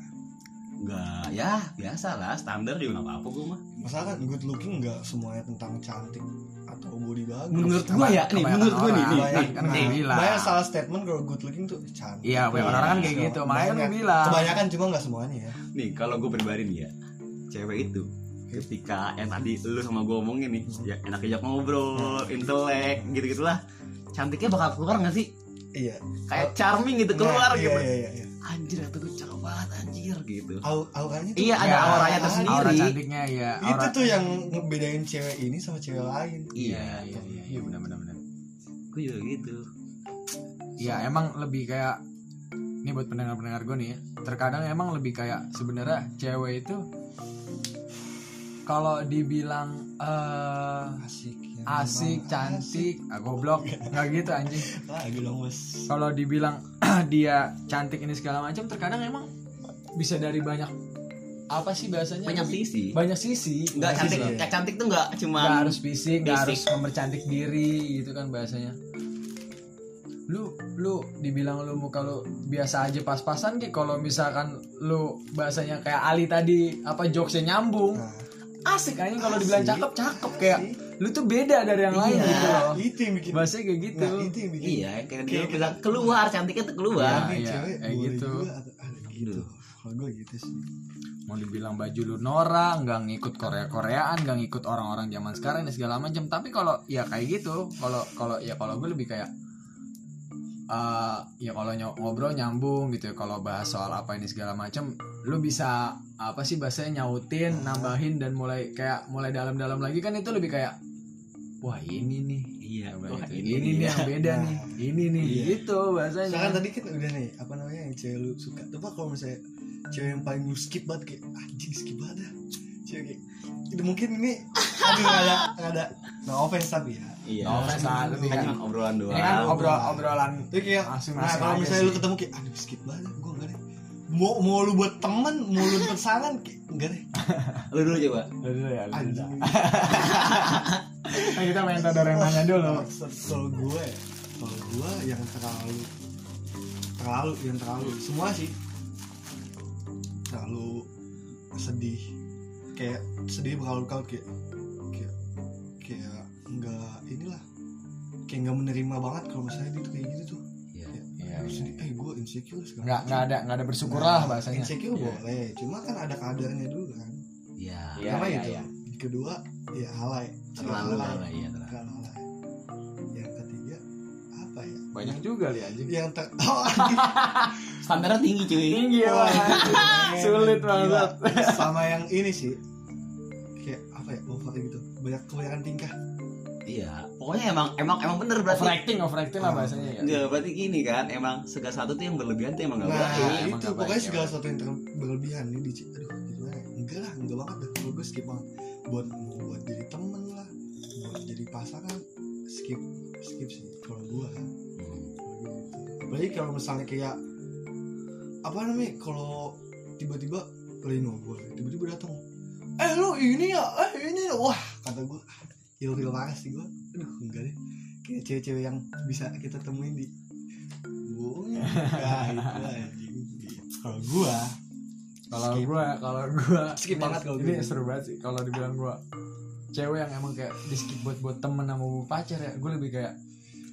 Enggak, ya biasa lah, standar juga nggak apa-apa gue mah. masalah kan good looking nggak semuanya tentang cantik atau body bagus Menurut gue ya, nih menurut gue nih, banyak, kan banyak salah statement kalau good looking tuh cantik Iya, banyak orang kan kayak gitu. Makanya kan banyak. gue bilang. kebanyakan cuma nggak semuanya ya nih kalau gue pribadi nih ya, cewek itu ketika yang tadi lu sama gue omongin nih, ya enak ajak ngobrol, intelek, gitu gitulah, cantiknya bakal keluar nggak sih? iya Kayak charming gitu keluar Nah, gitu. iya iya iya, iya. Anjir itu tuh cakep banget anjir gitu. Au- auranya tuh Iya, ada Ya, auranya tersendiri. Aura cantiknya ya. itu Aura. tuh yang ngebedain cewek ini sama cewek lain Iya, iya, iya, iya, benar benar benar. Gue juga gitu. Iya, emang lebih kayak ini buat pendengar-pendengar gue nih ya. Terkadang emang lebih kayak sebenarnya cewek itu kalau dibilang eh asik asik, cantik, ah, goblok, nggak gitu anjing. asik. lagi dong bos Kalau dibilang dia cantik ini segala macam, terkadang emang bisa dari banyak apa sih bahasanya? Banyak sisi. Banyak sisi. Enggak Banyak cantik, kayak cantik tuh enggak cuma nggak harus fisik nggak harus mempercantik diri gitu kan bahasanya lu lu dibilang lu muka lu biasa aja pas-pasan kayak kalau misalkan lu bahasanya kayak Ali tadi apa jokesnya nyambung nah, asik aja kalau dibilang cakep cakep kayak lu tuh beda dari yang lain Iya. gitu loh. Itu yang bikin bahasanya kayak gitu. Nah itu yang bikin Iya, kayak dia bilang keluar cantiknya tuh keluar. Iya, iya, cewek kayak gitu. juga ada gitu. Kalau gue gitu sih. Mau dibilang baju lu Nora nggak ngikut Korea Koreaan nggak ngikut orang-orang zaman sekarang dan segala macam. Tapi kalau ya kayak gitu. Kalau kalau ya kalau gue lebih kayak eh ya kalau ny- ngobrol nyambung gitu ya. Kalau bahas soal apa ini segala macam lu bisa apa sih bahasanya nyautin nambahin dan mulai kayak mulai dalam-dalam lagi. Kan itu lebih kayak wah ini nih Iya, Wah, ini, ini nih yang beda Nah. nih ini nih Iya. gitu bahasanya Misalkan tadi kan udah nih apa namanya yang cewek lu suka coba kalau misalnya cewek yang paling lu skip banget kayak anjing skip banget dah cewek kayak itu mungkin ini aduh ada nggak ada no offense tapi ya Iya. No offense lah, Kan kan cuma obrolan doang. ini kan obrol obrolan tapi kayak Masing-masing nah kalau misalnya lu sih. ketemu kayak aduh skip banget gue enggak deh mau mau lu buat temen mau lu pasangan kayak enggak deh Lu dulu coba. Dulu ya, dulu. anjing Nah, kita main tadar yang nanya dulu. kalau gue ya kalau gue yang terlalu terlalu yang terlalu semua sih terlalu sedih kayak sedih berkali-kali kayak kayak kayak nggak inilah kayak nggak menerima banget kalau misalnya dia tuh kayak gitu tuh Terus iya. sedih, eh gue insecure segala Nggak nggak ada nggak ada bersyukur Nah, lah bahasanya. insecure Iya. boleh cuma kan ada kadarnya dulu kan Iya. Iya, iya, itu iya. kedua ya halai Terlalu halai. iya terlalu. Halai yang ketiga apa ya Banyak juga li anjing. yang ter oh Standarnya tinggi cuy. Tinggi ya, anjing, Sulit banget. sama yang ini sih kayak apa ya over gitu banyak kebanyakan tingkah iya pokoknya emang emang emang bener berarti overacting overacting lah Oh. bahasanya ya Enggak, berarti gini kan, emang segala satu tuh yang berlebihan tuh emang gak nah baik. emang itu pokoknya baik, segala ya. sesuatu yang ter- berlebihan nih di aduh gimana ya? enggak lah enggak banget dah kalau gue skip banget buat buat jadi temen lah buat jadi pasangan skip skip sih kalau gue Hmm. apalagi kalau misalnya kayak apa namanya kalau tiba-tiba Lino gue tiba-tiba datang eh lu ini ya eh ini ya wah kata gue il il parah sih gue aduh enggak deh. Kayak cewek-cewek yang bisa kita temuin di gue enggak itu anjing. Kalau gue kalau gua kalau gua Skip banget kalau ini seru banget sih kalau dibilang gua. Cewek yang emang kayak di skip buat buat temen sama pacar ya gue lebih kayak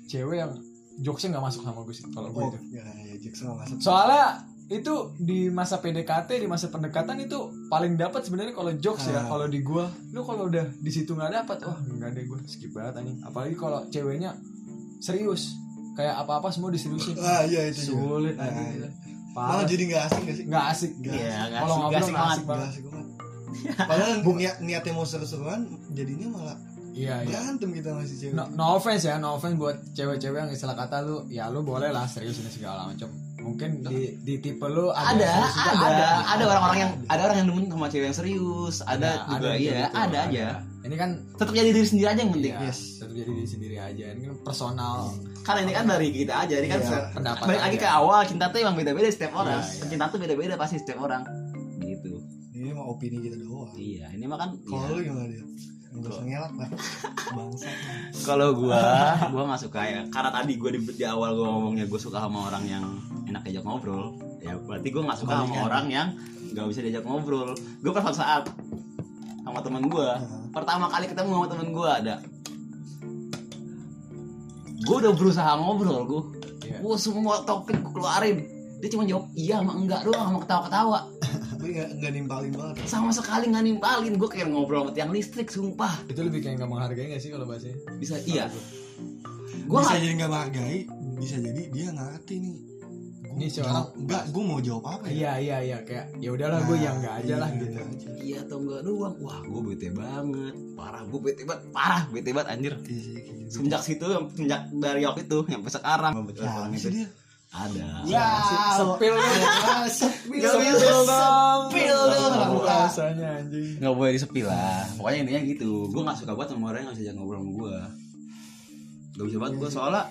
cewek yang jokesnya nggak masuk sama gue sih kalau gue oh itu. ya ya nggak masuk. Soalnya itu di masa PDKT di masa pendekatan itu paling dapat sebenarnya kalau jokes ya Ah. kalau di gua. Lu kalau udah di situ nggak dapat wah nggak deh gue skip banget anjing. Apalagi kalau ceweknya serius kayak apa apa semua diseriusin. Ah iya itu juga. sulit Ah, iya. gitu. malah jadi nggak asing gak sih? Nggak asik Nggak Iya, asik. nggak Kalau asik, ngobrol nggak asik asik Nggak asik banget. Padahal niat niatnya mau seru-seruan jadinya malah iya iya. berantem kita masih cewek. No, no offense ya no offense buat cewek-cewek yang istilah kata lu ya lu boleh lah serius ini segala macam mungkin di di tipe lu ada juga. ada ada, gitu. orang-orang yang ada orang yang demen sama cewek yang serius ada Ya, juga juga iya gitu, ada aja. Ini kan tetap jadi diri sendiri aja yang penting. Iya, Yes. tetap jadi diri sendiri aja. Ini kan personal. Karena ini kan dari kita aja ini kan Iya. Pendapat balik lagi ke awal cinta tuh emang beda-beda setiap orang. Iya, iya. cinta tuh beda-beda pasti setiap orang. Gitu. Ini mah opini kita doang. Iya ini mah kan kalau iya. lu gimana dia lah bangsa kalau gua gua nggak suka ya. Karena tadi gua di, di awal gua ngomongnya gua suka sama orang yang enak diajak ngobrol. Ya berarti gua nggak suka sama orang yang nggak bisa diajak ngobrol. Gua pernah suatu saat sama teman gua pertama kali ketemu sama temen gua ada. Gua udah berusaha ngobrol gua. Iya. gua semua topik gua keluarin. Dia cuma jawab iya sama enggak doang sama ketawa-ketawa tapi nggak nggak nimpalin banget ya. sama sekali nggak nimpalin. Gua kayak ngobrol sama tiang listrik sumpah. Itu lebih kayak nggak menghargai gak sih kalau bahasanya bisa iya. Gua. Bisa nggak jadi nggak menghargai bisa jadi dia nggak ngerti nih. Gua Ini si jawab- orang- nggak gue mau jawab apa ya? Iya iya iya. Kayak ya udahlah gue Nah, yang nggak aja lah iya, gitu. aja. iya atau enggak doang. Wah gue bete banget. Parah gue bete banget. Parah bete banget anjir. Iya kayak gitu. semenjak situ semenjak dari waktu itu sampai sekarang. Ya, orang sih itu dia ada. Ya, sepil Ah, sepil sepil dong. sepil dong. Rasanya anjing. Nggak boleh disepil lah. Pokoknya intinya gitu. Gue nggak suka banget sama orang yang bisa jangan ngobrol sama gue gak bisa banget gue soalnya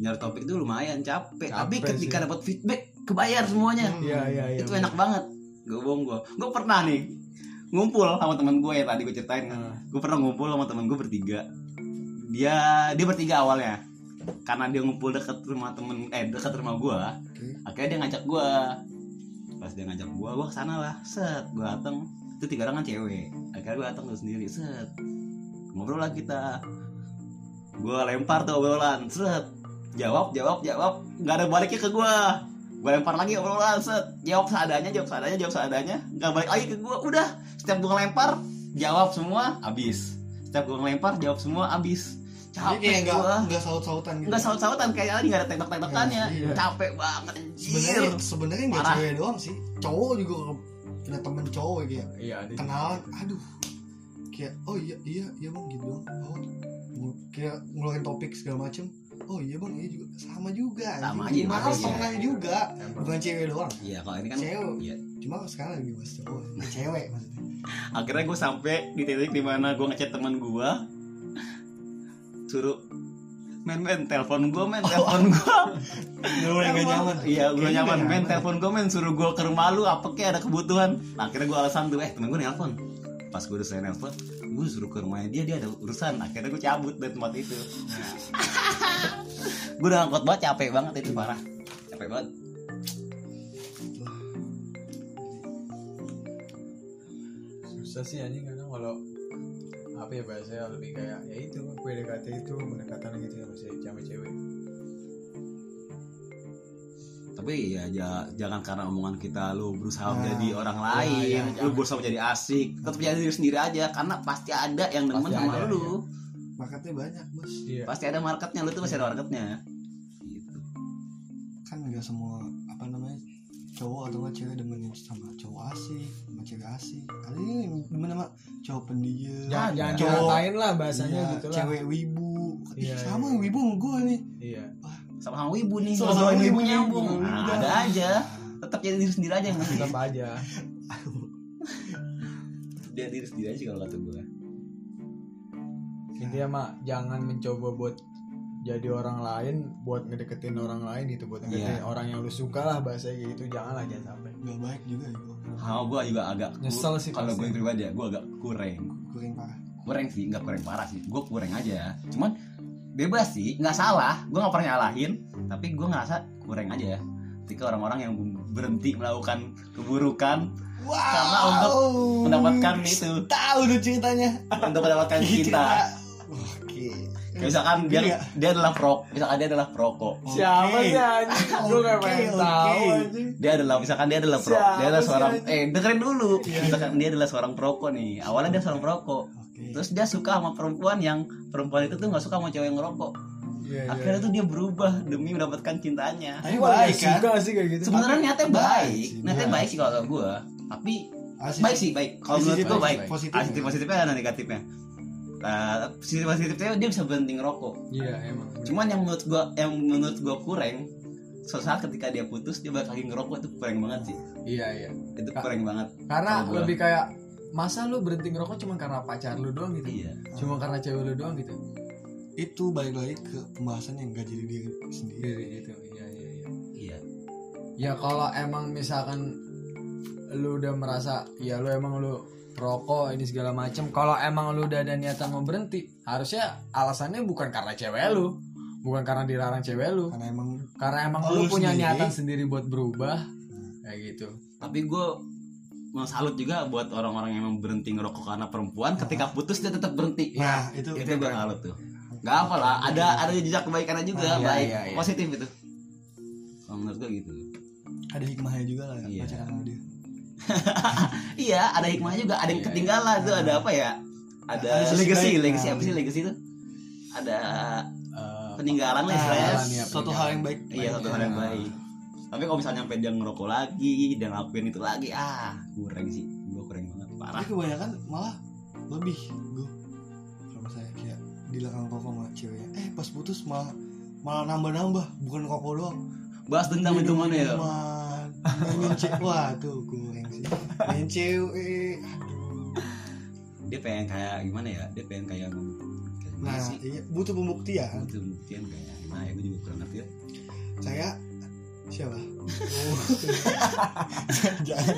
nyari topik itu lumayan capek, tapi ketika dapat feedback kebayar semuanya. Hmm. iya iya iya itu enak banget. Gak bohong gue gue pernah nih ngumpul sama teman gue ya tadi gue ceritain Nah, gue pernah ngumpul sama temen gue bertiga. Dia dia bertiga awalnya karena dia ngumpul deket rumah temen eh deket rumah gue akhirnya dia ngajak gue pas dia ngajak gue gue ke sana lah set gue dateng. Itu tiga orang kan cewek. Akhirnya gue dateng tuh sendiri set. Ngobrol lah kita. Gue lempar tuh obrolan set. Jawab jawab jawab. Nggak ada baliknya ke gue gue lempar lagi obrolan set. Jawab seadanya jawab seadanya jawab seadanya. Nggak balik lagi ke gue udah setiap gue ngelempar jawab semua abis setiap gue ngelempar jawab semua abis Jadi kayak capek nggak gue nggak saut-sautan gitu. Nggak saut-sautan kayak tadi nggak ada tembak-tembakannya Iya. capek banget sebenarnya anjir. Sebenarnya nggak cewek doang sih. Cowok juga punya temen cowok kayak iya ada. kenalan aduh kayak oh iya iya iya bang gitu dong oh kayak ngeluarin topik segala macem. Oh iya bang iya juga. Sama juga Sama aja, malah iya. setengahnya juga? Bukan cewek doang. Iya kalau ini kan cewek. iya. cuma sekarang lagi bahas cowok cewek maksudnya. Akhirnya gue sampai di titik di mana gue ngechat teman gue suruh men men telepon gue men telepon gue mulai gak nyaman. Iya gue nyaman. men telepon gue men suruh gue ke rumah lu apa kayak ada kebutuhan. Nah, akhirnya gue alasan tuh eh temen gue nelpon. Pas gue udah selesai nelpon gue suruh ke rumahnya dia dia ada urusan. Akhirnya gue cabut dari tempat itu. Gue udah angkot banget capek banget itu parah. Capek banget. Susah sih anjing kadang kalau apa ya bahasanya lebih kayak ya itu PDKT itu pendekatan gitu ya masih sama cewek. Tapi ya ja- jangan karena omongan kita lu berusaha Nah, menjadi orang iya, lain iya, lu berusaha menjadi asik tetap jadi diri sendiri aja karena pasti ada yang demen sama ada, lu. iya. marketnya banyak bos. Iya. Pasti ada marketnya lu tuh pasti ada marketnya. Gitu. Kan nggak semua cowok atau nggak cewek demennya sama cowok asik sama cewek asik. Ada ini demen sama cowok pendiam jangan jangan cowok diratain lah bahasanya iya, gitu lah. cewek wibu. Iya, sama iya. wibu sama gue nih. Iya. Sama-sama ibu nih Sama-sama sama-sama ibu ibu nih. nyambung. Iya, Nah, ada aja. Tetap jadi diri sendiri aja nggak tetap aja. Dia diri sendiri aja kalau kata gue intinya mah jangan mencoba buat jadi orang lain buat ngedeketin orang lain gitu buat ngedeketin Iya. orang yang lu suka lah bahasa gitu. Jangan lah jangan sampai. Gak baik juga ya gue sama gue juga agak Nyesel sih kalau gue pribadi ya gue agak kurang. Kurang parah. Kurang sih nggak kurang parah sih. Gue kurang aja. Cuman bebas sih. Nggak salah. Gue nggak pernah nyalahin. Tapi gue ngerasa kurang aja ya. Ketika orang-orang yang berhenti melakukan keburukan wow Karena untuk mendapatkan itu. tahu tuh ceritanya. Untuk mendapatkan cinta misalkan dia Iya. dia adalah pro misalkan dia adalah perokok. Siapa sih anjing? Gue gak pengen tahu anjing. Dia adalah misalkan dia adalah pro Siapa dia adalah seorang anjing? eh dengerin dulu. Iya, misalkan dia adalah seorang perokok nih awalnya dia seorang perokok. Oke. Terus dia suka sama perempuan yang perempuan itu tuh nggak suka sama cewek yang ngerokok. Iya, iya. akhirnya tuh dia berubah demi mendapatkan cintanya. Tapi baik kan? suka sih kayak gitu. Sebenarnya niatnya baik. niatnya baik. baik sih. kalau gue tapi Asik. baik sih baik. Kalau menurut gue baik. positif. positif positifnya ada negatifnya Nah, positif positifnya dia bisa berhenti ngerokok. Iya emang. Cuman yang menurut gua yang menurut gua kurang suatu saat ketika dia putus dia balik lagi ngerokok itu kurang banget sih. Iya iya. Itu Kak. kurang banget karena lebih kayak masa lu berhenti ngerokok cuma karena pacar lu doang gitu? Iya. Cuma karena cewek lu doang gitu? Itu balik lagi ke pembahasan yang gak jadi diri sendiri. Dari gitu iya iya iya. Iya. Ya kalau emang misalkan lu udah merasa ya lu emang lu rokok ini segala macem. Kalau emang lu udah ada niatan mau berhenti harusnya alasannya bukan karena cewek lu bukan karena dilarang cewek lu. Karena emang karena emang lu lu punya sendiri. niatan sendiri buat berubah kayak gitu. Tapi gua mau salut juga buat orang-orang yang emang berhenti ngerokok karena perempuan ketika putus dia tetap berhenti. Nah itu itu gua salut tuh. Nggak apa lah ada ada jejak kebaikannya juga Ah, iya, baik. iya, iya. positif itu. Kalau menurut gua gitu. Ada hikmahnya juga lah Iya. pacaran sama dia iya ada hikmah juga ada yang Iya, ketinggalan tuh ada apa ya? Ada legacy. baik. legacy Nah, apa sih legacy itu ada Eh, peninggalan lah istilahnya iya, suatu hal yang baik. Iya satu hal yang baik. Tapi kalau misalnya sampai dia ngerokok lagi dia ngelakuin itu lagi ah kurang sih. Gue kurang banget parah. Tapi kebanyakan malah lebih gue kalau saya kayak dilarang rokok sama ceweknya eh pas putus malah malah nambah nambah bukan rokok doang. Bahas dendam itu mana ya mainin cewek wah tuh kurang sih. Main cewek dia pengen kayak gimana ya? Dia pengen kayak nah sih? iya butuh pembuktian. Itu buktian kayak gimana ya gue juga kurang ngerti ya. Saya siapa? Oh. jangan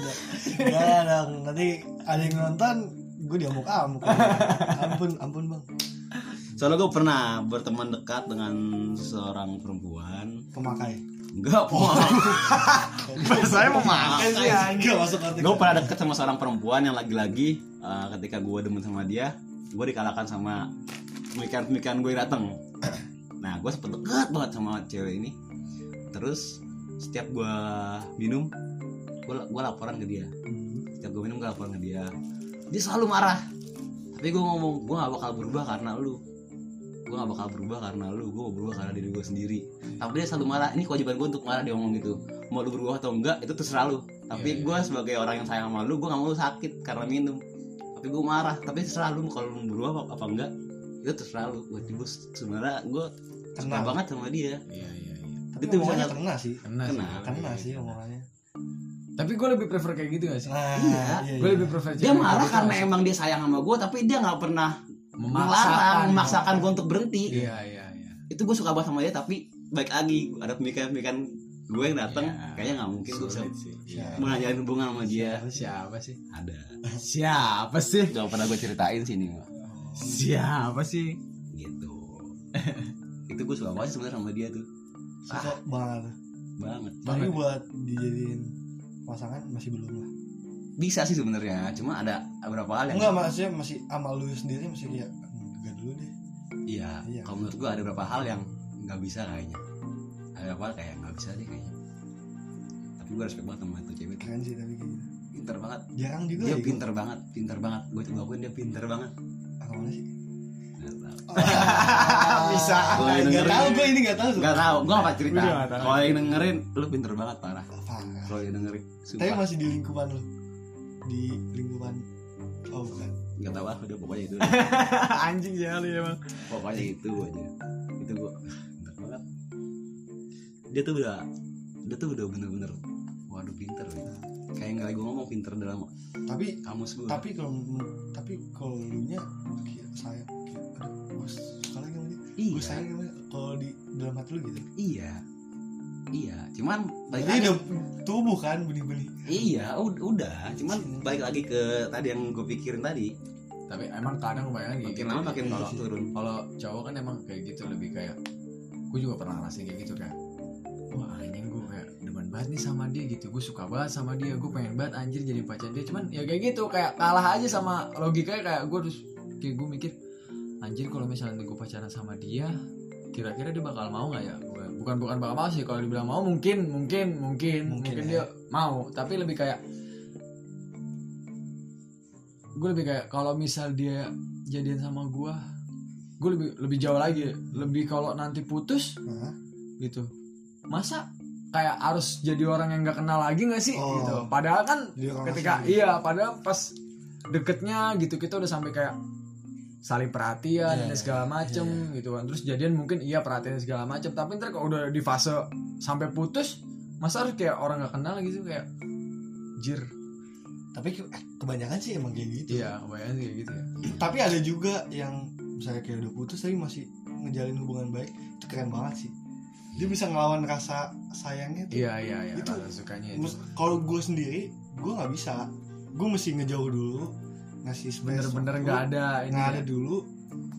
jangan. Dong nanti ada yang nonton gue diamuk amuk ampun ampun bang. Soalnya gue pernah berteman dekat dengan seorang perempuan. Pemakai enggak pemakai saya memakai sih anjing. Gak masuk arti gue pernah deket sama seorang perempuan yang lagi-lagi eh, ketika gue demen sama dia gue dikalahkan sama pemikiran-pemikiran gue yang dateng. Nah gue sempet deket banget sama cewek ini. Terus setiap gue minum gue gue laporan ke dia. Setiap gue minum gue laporan ke dia. Dia selalu marah. Tapi gue ngomong gue gak bakal berubah karena lu gue gak bakal berubah karena lu gue mau berubah karena diri gue sendiri. Tapi dia selalu marah ini kewajiban gue untuk marah dia ngomong gitu. Mau lu berubah atau enggak itu terserah lu. Tapi Iya, iya. gue sebagai orang yang sayang sama lu gue gak mau lu sakit karena minum. Tapi gue marah tapi terserah lu kalau lu berubah apa, apa enggak itu terserah lu. Gue gue sebenarnya gue suka Kena. banget sama dia. Iya iya iya. Tapi Itu omongannya nggak- kena sih. Kena, Kena. sih kena sih omongannya. Tapi gue lebih prefer kayak gitu gak sih? Nah Iya. iya, gue iya. lebih prefer dia marah karena gak emang dia sayang sama gue tapi dia nggak pernah memaksakan. Memaksakan gue untuk berhenti. Iya iya iya. Itu gue suka banget sama dia tapi baik lagi. Ada pemikiran-pemikiran gue yang datang Iya. kayaknya nggak mungkin gue bisa Iya. mengajalin hubungan sama dia. Siapa sih? Ada. Siapa sih? Gak pernah gue ceritain sini siapa sih? Gitu. Itu gue suka banget sebenarnya sama dia tuh. Suka banget. Banget. Tapi Banget. buat dijadiin pasangan masih belum lah bisa sih sebenarnya cuma ada beberapa hal yang enggak maksudnya masih amal lu sendiri masih "Hmm, enggak dulu deh iya Iya. kalau menurut gue ada beberapa hal yang nggak bisa kayaknya ada beberapa hal kayak nggak bisa deh kayaknya tapi gue respect banget sama itu cewek keren sih tapi kayak gitu pinter banget jarang juga dia ya pinter banget pinter banget gue coba akuin dia pinter banget apa mana sih Nggak tahu. Bisa. Gua yang nggak dengerin. tahu gue ini nggak tahu Nggak tahu, gue gak cerita. Gua. Kalau yang dengerin, lu pinter banget parah. Parah. kalau dia denger tapi sumpah masih di lingkupan lu di lingkupan oh bukan nggak tahu aku udah pokoknya itu. Anjing sekali emang pokoknya itu aja. Itu gua banget dia tuh udah dia tuh udah bener-bener waduh pinter ya. kayak nggak lagi ngomong pinter dalam tapi kamus gua. tapi kalau tapi kalau lu nya kayak saya kayak aduh gue suka lagi iya. gue sayang kalau di dalam hati lu gitu? Iya iya cuman balik lagi udah tubuh kan benih-benih? Iya ud- udah. Cuman balik lagi ke tadi yang gue pikirin tadi. Tapi emang kadang kebanyakan makin gitu. lama makin Iya. kalau turun. Kalau cowok kan emang kayak gitu lebih kayak gue juga pernah ngerasain kayak gitu kayak wah anjing gue kayak demen banget nih sama dia gitu. Gue suka banget sama dia gue pengen banget anjir jadi pacar dia. Cuman ya kayak gitu kayak kalah aja sama logikanya kayak gue harus kayak gue mikir anjir kalau misalnya gue pacaran sama dia kira-kira dia bakal mau nggak ya Gua- bukan bukan bakal mau sih kalau dibilang mau mungkin mungkin mungkin. Mungkin, Mungkin dia mau tapi lebih kayak gue lebih kayak kalau misal dia jadian sama gue gue lebih lebih jauh lagi. Lebih kalau nanti putus Hah? gitu. Masa kayak harus jadi orang yang nggak kenal lagi nggak sih? Oh. gitu. Padahal kan ketika iya padahal pas deketnya gitu kita udah sampai kayak saling perhatian Iya, dan segala macem gitu kan. Terus jadian mungkin iya perhatian segala macem. Tapi ntar kalau udah di fase sampai putus masa harus kayak orang nggak kenal gitu kayak jir. Tapi ke- eh, kebanyakan sih emang kayak gitu. Iya kebayang sih kayak gitu ya. Tapi ada juga yang misalnya kayak udah putus tapi masih ngejalin hubungan baik itu keren banget sih. Dia bisa ngelawan rasa sayangnya tuh. Iya iya iya Itu- sukanya itu. kalau gue sendiri gue nggak bisa. Gue mesti ngejauh dulu ngasih space bener-bener nggak ada ini nggak ya. ada dulu.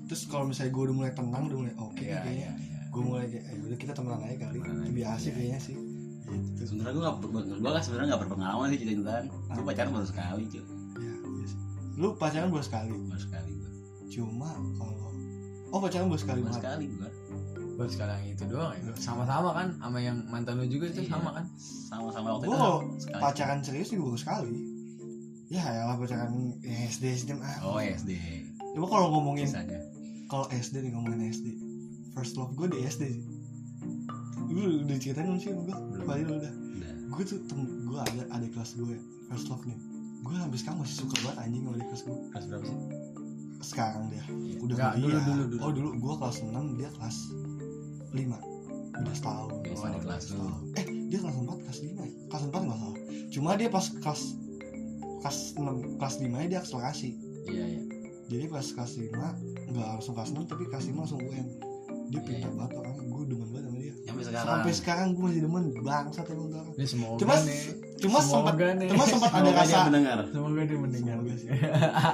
Terus kalau misalnya gue udah mulai tenang udah mulai oke iya kayaknya iya iya. gue mulai kayak eh, udah kita temenan aja kali. Temenan lebih asik iya. kayaknya sih. Gitu. Sebenarnya gue gak gue kan sebenarnya gak berpengalaman sih cintaan gue Ah. pacaran baru sekali cuy ya, iya sih. lu pacaran baru sekali? Baru sekali gue cuma kalau oh pacaran baru sekali baru sekali gue baru sekarang itu doang ya? Sama-sama kan? Sama yang mantan lu juga itu Iya. sama kan? Sama-sama waktu gue itu sekali. pacaran serius juga baru sekali ya lah pacaran ya, SD SMA oh SD Cuma kalau ngomongin kalau SD nih ngomongin SD first love gue di SD sih. Lu udah ceritain belum sih sama gue Belum. Paling udah. Gue tuh tem gue ada adik kelas gue ya first love nih. Gue sampai sekarang masih suka banget anjing sama adik kelas gue kelas berapa sih? Sekarang dia. Iya. udah Nggak, dulu dulu dulu. Oh dulu gue kelas 6 dia kelas 5 udah setahun. Oh, Setahun, kelas setahun. eh dia kelas 4 kelas 5 ya kelas 4 nggak salah. Cuma dia pas kelas kelas 6 kelas 5 nya dia akselerasi iya iya. Jadi pas kelas 5 nggak langsung kelas 6 tapi kelas 5 langsung UN dia Iya, pintar iya. banget orangnya gue demen banget sama dia. Sampai sekarang. Sampai sekarang gue masih demen. Bangsat emang tuh orang. Semoga Cuma- nih. cuma sempat cuma sempat ada dia rasa mendengar. Semoga dia mendengar Semoga sih.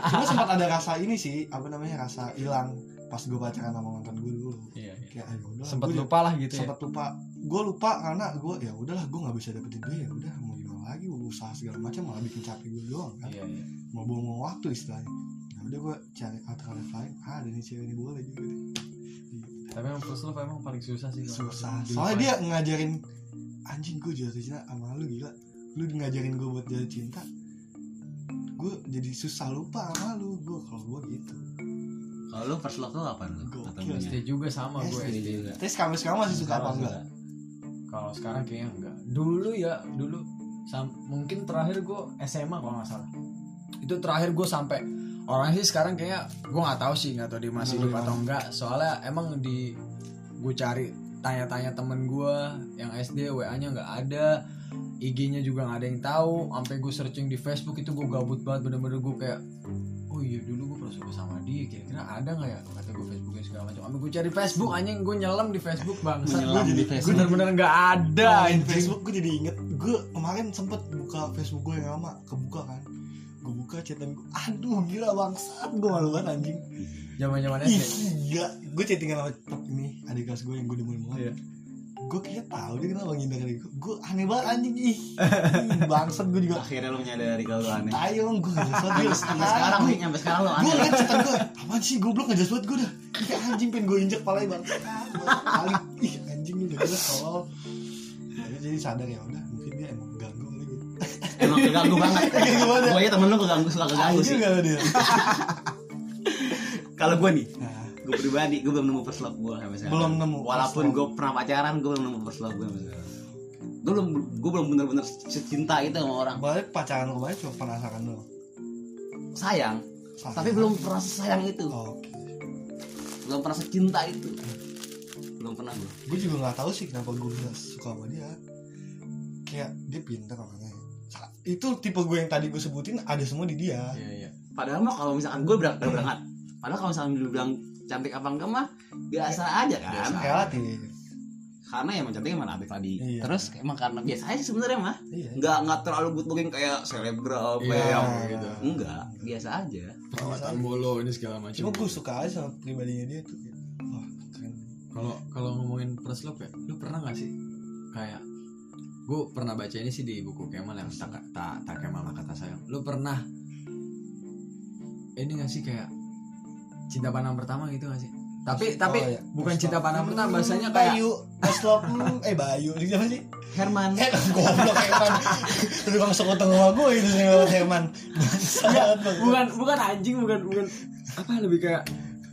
cuma sempat ada rasa ini sih apa namanya rasa hilang pas gue pacaran sama mantan gue dulu. Iya iya. kayak ayo udah sempat gue lupa lah gitu ya. sempat lupa. Gue lupa karena gue ya udahlah gue nggak bisa dapetin dia ya udah lagi mau usaha segala macam malah bikin capek gue doang kan? Iya iya. Mau buang-buang waktu istilahnya. Ya udah gue cari alternatif lain. Ah ada nih cewek ini boleh juga deh. Tapi emang first love emang paling susah sih susah. Soalnya dia ngajarin anjing gue jatuh cinta sama lu gila. Lu ngajarin gue buat jatuh cinta gue jadi susah lupa sama lu. Gue kalau gue gitu. Kalau lu first love lu apa lu Gokil. SD juga sama gue SD SD juga. Tapi sekarang sekarang masih suka apa enggak? kalau sekarang kayaknya enggak. Dulu ya dulu sam- mungkin terakhir gue SMA kalau nggak salah. Itu terakhir gue sampai orang sih sekarang kayaknya gue nggak tahu sih nggak tahu dia masih hidup atau enggak soalnya emang di gue cari tanya-tanya temen gue yang SD WA nya nggak ada IG-nya juga nggak ada yang tahu sampai gue searching di Facebook itu gue gabut banget bener-bener gue kayak oh iya dulu gue pernah suka sama dia kira-kira ada nggak ya? Kata gue Facebooknya segala macam. Sampai gue cari Facebook anjing. Gue nyelam di Facebook bang. Menyelam Gua di Facebook. bener-bener nggak ada anjing. Facebook gue jadi inget. Gue kemarin sempet buka Facebook gue yang lama kebuka kan. Gue buka chatan gue aduh gila bangsat. Gue malu banget anjing. Zaman-zaman Ih, SD gila. Gue chattingan sama ini adik kelas gue yang gue demen banget. Iya. Gue kayak tahu dia kenapa ngindar dari gue gue aneh banget anjing. Ih bangsat gue juga. Akhirnya lu menyadari kalau lu aneh. Tayong gue gak jelas banget sampai sekarang nih sampai sekarang gue aneh. ngeliat chatan gue apaan sih goblok gak jelas banget gue dah. Kayak anjing pengen gue injek palanya bang kali. Ih anjing lu gak jelas Ya, jadi sadar ya udah mungkin dia emang ganggu kali gue emang keganggu banget. Gue aja temen lu keganggu suka keganggu sih. kalau gue nih nah, gue pribadi gue belum nemu first love gue sampai sekarang. Belum nemu walaupun gue pernah pacaran gue belum nemu first love gue sampai sekarang. Gue belum gue belum bener-bener cinta gitu sama orang. Balik pacaran kemarin cuma penasaran doang. Sayang. Sayang. tapi belum pernah sayang itu. Oh, belum pernah cinta itu. Belum pernah gue gue juga nggak tahu sih kenapa gue bisa suka sama dia. Kayak dia pintar orangnya. Itu tipe gue yang tadi gue sebutin ada semua di dia. Iya iya. Padahal mah kalau misalkan gue berangkat berangkat. Padahal kalau misalkan lu bilang cantik apa enggak mah biasa aja kan. Biasa. relatif karena emang cantiknya mana Abis tadi Iya. terus emang karena biasa aja sih sebenarnya mah. Iya. Nggak nggak terlalu good looking kayak selebgram Iya, kayak yang gitu. enggak biasa aja. Perawatan bolo ini segala macam. Cuma gue suka aja sama pribadinya dia tuh. Wah keren. Kalau kalau ngomongin first love ya lu pernah gak sih? Kayak gue pernah baca ini sih di buku Kemal yang tak tak tak Kemal lah kata sayang lu pernah ini gak sih kayak cinta pandang pertama gitu gak sih? Tapi tapi iya. bukan cinta pandang pertama Hmm, bahasanya kayak Bayu. First love hmm, eh Bayu. Ini siapa sih? Herman. Eh goblok Herman. Lu bang sekutu sama gue itu sih lewat Herman. Bukan bukan anjing bukan bukan. Apa lebih kayak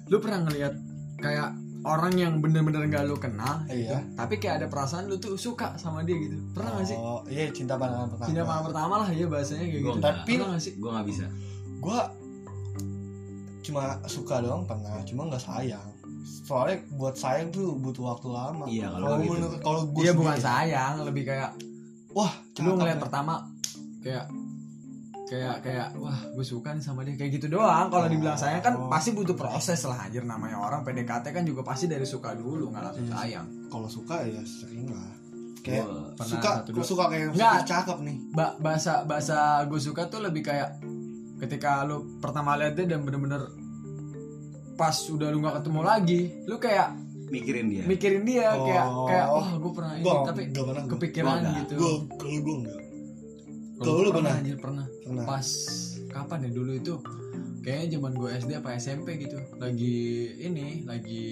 lu pernah ngelihat kayak orang yang bener-bener gak lu kenal iya. tapi kayak ada perasaan lu tuh suka sama dia gitu. Pernah gak sih? Oh iya cinta pandangan pertama. Cinta pandang pertama lah ya bahasanya kayak Gua gitu. Tapi- gak sih? Gue nggak bisa. Gue cuma suka doang pernah cuma nggak sayang soalnya buat sayang tuh butuh waktu lama Iya, kalau kalau gitu. menurut kalau gue Iya bukan sayang, lebih kayak wah lu ngeliat ya. pertama kayak kayak kayak wah gue suka nih sama dia kayak gitu doang. Kalau dibilang sayang kan Oh. pasti butuh proses lah anjir namanya orang PDKT kan juga pasti dari suka dulu nggak langsung Iya. sayang. kalau suka ya sering lah kayak suka gue suka kayak Nggak. "Ih, cakep nih Ba bahasa bahasa gue suka tuh lebih kayak ketika lu pertama lihat dia dan bener-bener pas udah lu nggak ketemu lagi, lu kayak mikirin dia. mikirin dia kayak Oh. kayak wah gue pernah ini gue tapi gak pernah kepikiran Gua gitu. gue kalau gue enggak Kalau lu gua pernah? anjir pernah. pernah. Pas kapan ya? Dulu itu kayaknya zaman gue SD apa SMP gitu. Lagi ini lagi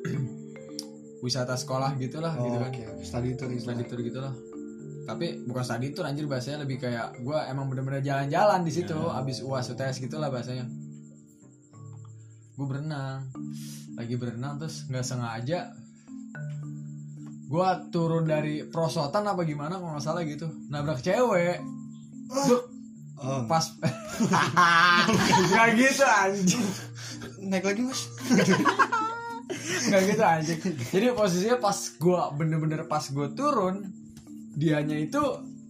wisata sekolah gitulah oh, gitu kan. oke study tour itu study tour gitulah tapi bukan study tour anjir bahasanya lebih kayak gue emang bener-bener jalan-jalan di situ Ya. abis uas UTS gitulah bahasanya. Gue berenang. Lagi berenang terus nggak sengaja gue turun dari prosotan apa gimana kalau nggak salah gitu. Nabrak cewek. Buk, oh, pas nggak gitu anjing. Naik lagi mas. Nggak gitu anjing. Jadi posisinya pas gua bener-bener pas gua turun dianya itu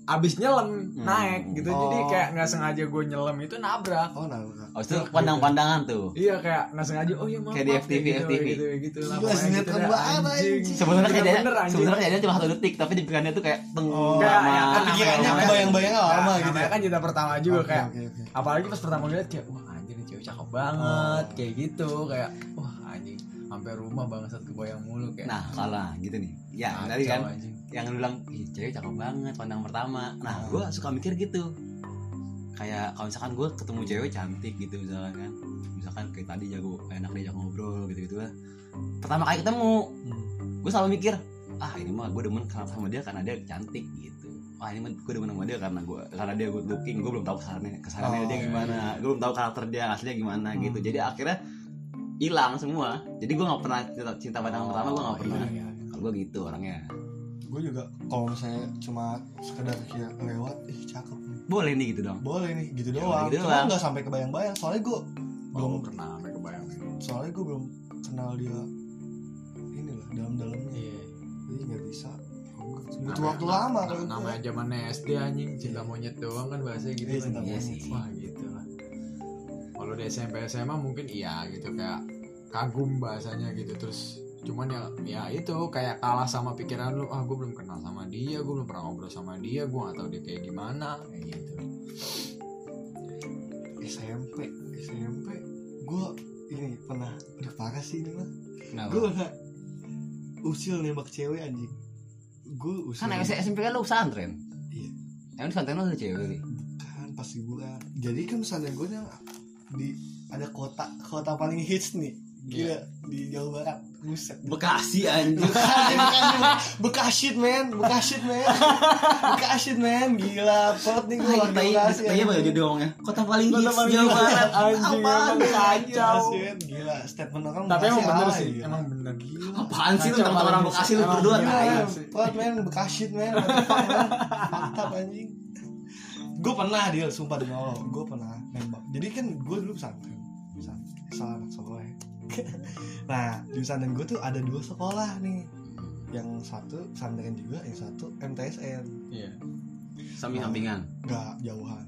abis nyelam Hmm. naik gitu jadi Oh. kayak nggak sengaja gua nyelam itu nabrak oh nabrak oh itu pandang-pandangan tuh iya kayak nggak sengaja oh iya maaf Kayak di FTV, gitu, FTV. gitu gitu lah Gila, pokoknya sinetron dah, banget, anjing. sebenarnya kejadian anjing. sebenarnya kejadian cuma satu detik tapi di pikirannya tuh kayak teng Oh. Kayak lama. yang kan pikirannya namanya- kebayang-bayang lama Nah, gitu ya? kan cinta pertama juga kayak apalagi pas pertama lihat kayak wah anjir ini cewek cakep banget Oh. kayak gitu kayak wah anjing sampai rumah bangsat kebayang mulu kayak nah kalau gitu nih. Ya tadi kan anjing. yang lu bilang ih cewek cakep banget pandang pertama. Nah Hmm. gue suka mikir gitu. Kayak kalau misalkan gue ketemu cewek cantik gitu misalkan kan. Misalkan kayak tadi jago enak diajak ngobrol gitu gitu lah. Pertama kali ketemu Hmm. gue selalu mikir ah ini mah gue demen karena sama dia karena dia cantik gitu. Ah ini mah gue demen sama dia karena gue karena dia good looking. Gue belum tahu kesalahannya kesalahannya Oh, dia iya, gimana gue belum tahu karakter dia aslinya gimana Hmm. gitu. Jadi akhirnya hilang semua. Jadi gue nggak pernah cinta, cinta pandangan pertama gue nggak Oh, pernah. iya, iya. kalau gue gitu orangnya. Gue juga kalau misalnya cuma sekedar kayak lewat ih cakep nih. Boleh nih gitu dong. Boleh nih gitu Ya, doang. gitu cuma nggak sampai kebayang-bayang soalnya gue belum belum pernah sampai kebayang. soalnya gue belum kenal dia ini lah dalam-dalamnya. Iya. Jadi nggak bisa. Butuh waktu lama kalau namanya zaman SD anjing cinta monyet doang kan bahasa gitu Iya, kan. Iya sih. wah gitu di SMP SMA mungkin iya gitu kayak kagum bahasanya gitu. Terus cuman ya ya itu kayak kalah sama pikiran lu ah gue belum kenal sama dia gue belum pernah ngobrol sama dia gue gak tahu dia kayak gimana kayak gitu. SMP SMP gue ini pernah udah parah sih ini mah. Gue pernah usil nembak cewek anjing. Gue usil kan SMP kan lu pesantren? Iya. emang di pesantren lu ada cewek? Nih kan pas liburan. Jadi kan pesantren gue yang di ada kota kota paling hits nih gila di Jawa Barat buset Bekasi anjing Bekasi, Bekasi, Bekasit men, Bekasit men, Bekasit men, gila, perut nih gue Bekasi. apa ya jadi ngomongnya kota paling hits Jawa. Barat nih? kacau. Bekasi, gila, statement orang Tapi Bekasi emang bener sih, gila. emang bener. Gila. apaan sih lu teman orang Bekasi lu berdua perut men, fuck, men. mantap anjing. Gue pernah dia, sumpah demi Allah, gue pernah nembak. Jadi kan gue dulu pesantren, pesantren, sekolah. Nah di pesantren gue tuh ada dua sekolah nih. Yang satu pesantren juga yang satu MTSN Iya. samping sampingan nggak jauhan.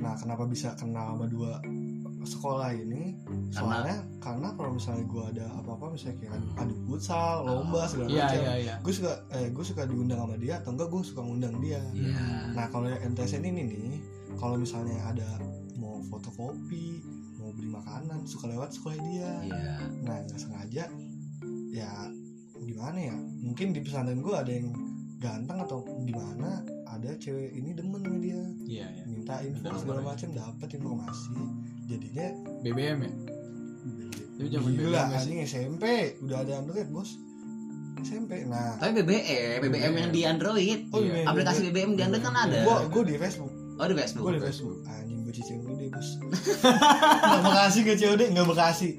Nah kenapa bisa kenal sama dua sekolah ini soalnya karena kalau misalnya gue ada apa-apa misalnya kayak adu futsal lomba segala Iya, macam iya, iya. gue suka eh gue suka diundang sama dia atau enggak gue suka ngundang dia. Iya. Nah kalau yang MTSN ini nih kalau misalnya ada mau fotokopi mau beli makanan suka lewat sekolah dia. Iya. Nah nggak sengaja ya gimana ya? Mungkin di pesantren gue ada yang ganteng atau gimana ada cewek ini demen sama dia. Iya, iya. minta info segala macam dapat informasi jadinya BBM ya? Itu zaman gila BBM sih. anjing SMP udah ada Android bos. SMP nah. Tapi BBM BBM yang di Android. Oh Iya. aplikasi BBM di Android kan ada. Gue gue di Facebook. Oh di Facebook. Gue di Facebook. Anjing gue deh bos. Nggak bekasi ke COD nggak bekasi.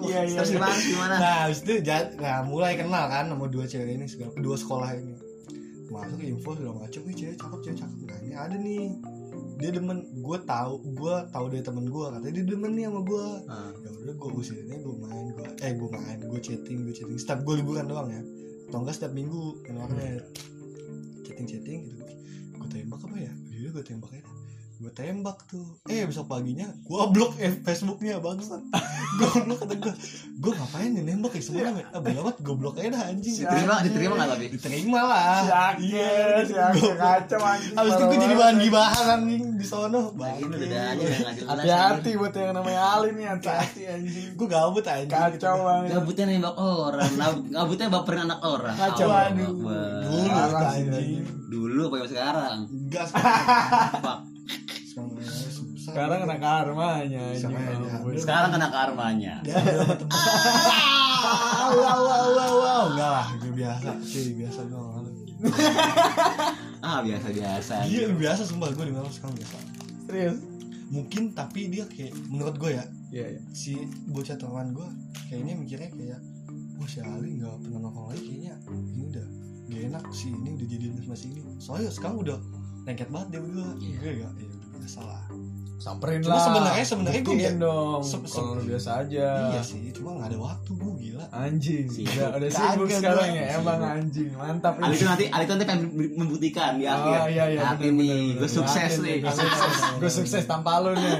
Iya, iya, terus iya. gimana gimana? Nah habis itu jad- nah mulai kenal kan sama dua cewek ini segala dua sekolah ini. Masuk info segala macam nih cewek cakep cewek cakep. Nah ini ada nih dia demen gue tahu gue tahu dari temen gue katanya dia demen nih sama gue Ah. ya udah gue usirinnya gue main gue eh gue main gue chatting gue chatting. Setiap gue liburan doang ya. Atau enggak setiap minggu kan warnet chatting chatting gitu. Gue tembak apa ya? Iya gue tembak ya gue tembak tuh. Eh besok paginya gue blok eh, Facebooknya bangsat. Gue blok kata gue gue ngapain nih nembak ya? Sebenarnya ah banget gue blok aja dah anjing. Diterima diterima nggak tapi? Diterima lah. Iya, si Gua- kacau anjing. Habis itu gue jadi bahan gibahan anjing di sono. Nah, gitu Hati-hati buat yang namanya Ali nih, hati-hati anjing. gue gabut anjing. Kacau banget. gabutnya nembak orang. Gab- gabutnya baperin anak orang. Kacau. Akbar. dulu anjing. dulu apa yang sekarang? Gas sekarang Sekarang kena karmanya ya, sekarang kena karmanya. Wow wow wow wow enggak lah gue biasa. Cuy biasa gue malu ah biasa biasa dia biasa sumpah. Gue di malam sekarang biasa. Serius? mungkin tapi dia kayak menurut gue ya Iya, iya. si bocah teman gue kayaknya mikirnya kayak wah si Ali nggak pernah nongkrong lagi kayaknya ini udah gak enak si ini udah jadi sama si ini. Soalnya sekarang udah lengket banget dia berdua. Iya. gue gak ya biasa lah Samperin Cuma lah. sebenarnya- sebenarnya gua Buktiin nggak- dong. se- se- Kalau lu biasa aja. iya sih cuma nggak ada waktu gue gila Anjing. Sibuk. Udah, udah Kagak sibuk sekarang ya. Sibuk. Emang anjing. Mantap Ali ini. itu nanti Ali itu nanti pengen membuktikan di akhir Oh iya iya bener, nih gue sukses nih Gue sukses Gue sukses tanpa lu nih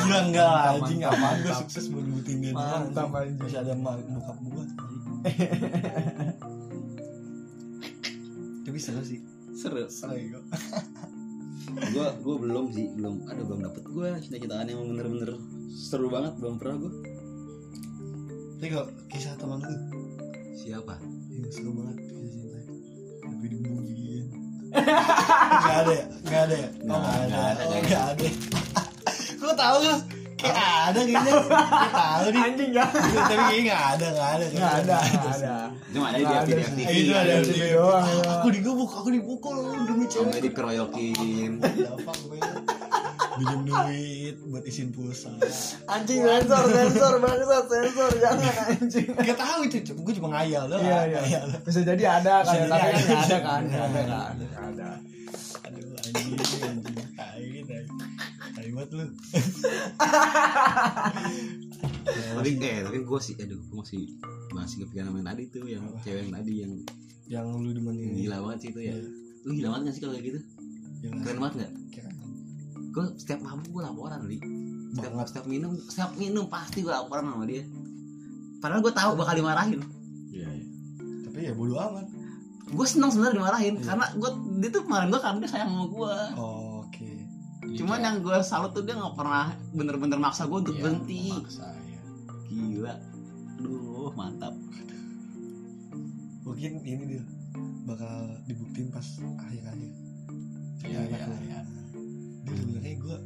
gila enggak anjing apaan gue sukses baru nyebutin dia Mantap, anjing. masih ada bokap gue tapi seru sih seru seru gue gue belum sih belum. Aduh belum dapet gue cita-citaan yang bener-bener seru banget belum pernah gue tapi kok kisah teman lu? Siapa? Ini seru banget kisah cinta. Tapi dibunyiin nggak ada ya? Nggak ada ya? Nggak oh, nggak ada, ada. Nggak oh ada. ada gue tahu kan kayak ada kayaknya. Tahu. Nih. Anjing ya tapi kayaknya nggak ada nggak ada. Nggak ada ada. Cuma ada di FTV itu ada FTV di doang, ya. aku digebuk aku dipukul demi cewek. dikeroyokin Dapat gue minjem duit buat isin pulsa. Anjing sensor sensor bangsat sensor Jangan anjing. Gak tahu itu gue cuma ngayal doang. Iya iya. Ngayal. Bisa jadi ada kan Bisa Tapi kan ada. kan ada kan. Ada aduh anjing anjing tai banget lu. Tapi eh tapi gue sih aduh gue masih masih kepikiran sama yang tadi tuh yang Apa? cewek yang tadi yang yang lu demenin gila banget sih itu ya. Iya. lu gila banget gak sih kalau kayak gitu? Yang keren banget gak keren. Gue setiap mabuk gue laporan li. Setiap banget. setiap minum setiap minum pasti gue laporan sama dia. Padahal gue tahu bakal dimarahin. Iya iya. Tapi ya bodo amat. Gue seneng sebenarnya dimarahin Iya. karena gue dia tuh kemarin gue karena dia sayang sama gue oh, cuman yang gue salut tuh dia nggak pernah bener-bener maksa gue untuk Iya, berhenti. memaksa, iya. gila. Aduh mantap. Mungkin ini dia bakal dibuktiin pas akhir-akhir. Iya iya iya. Dia sebenarnya gue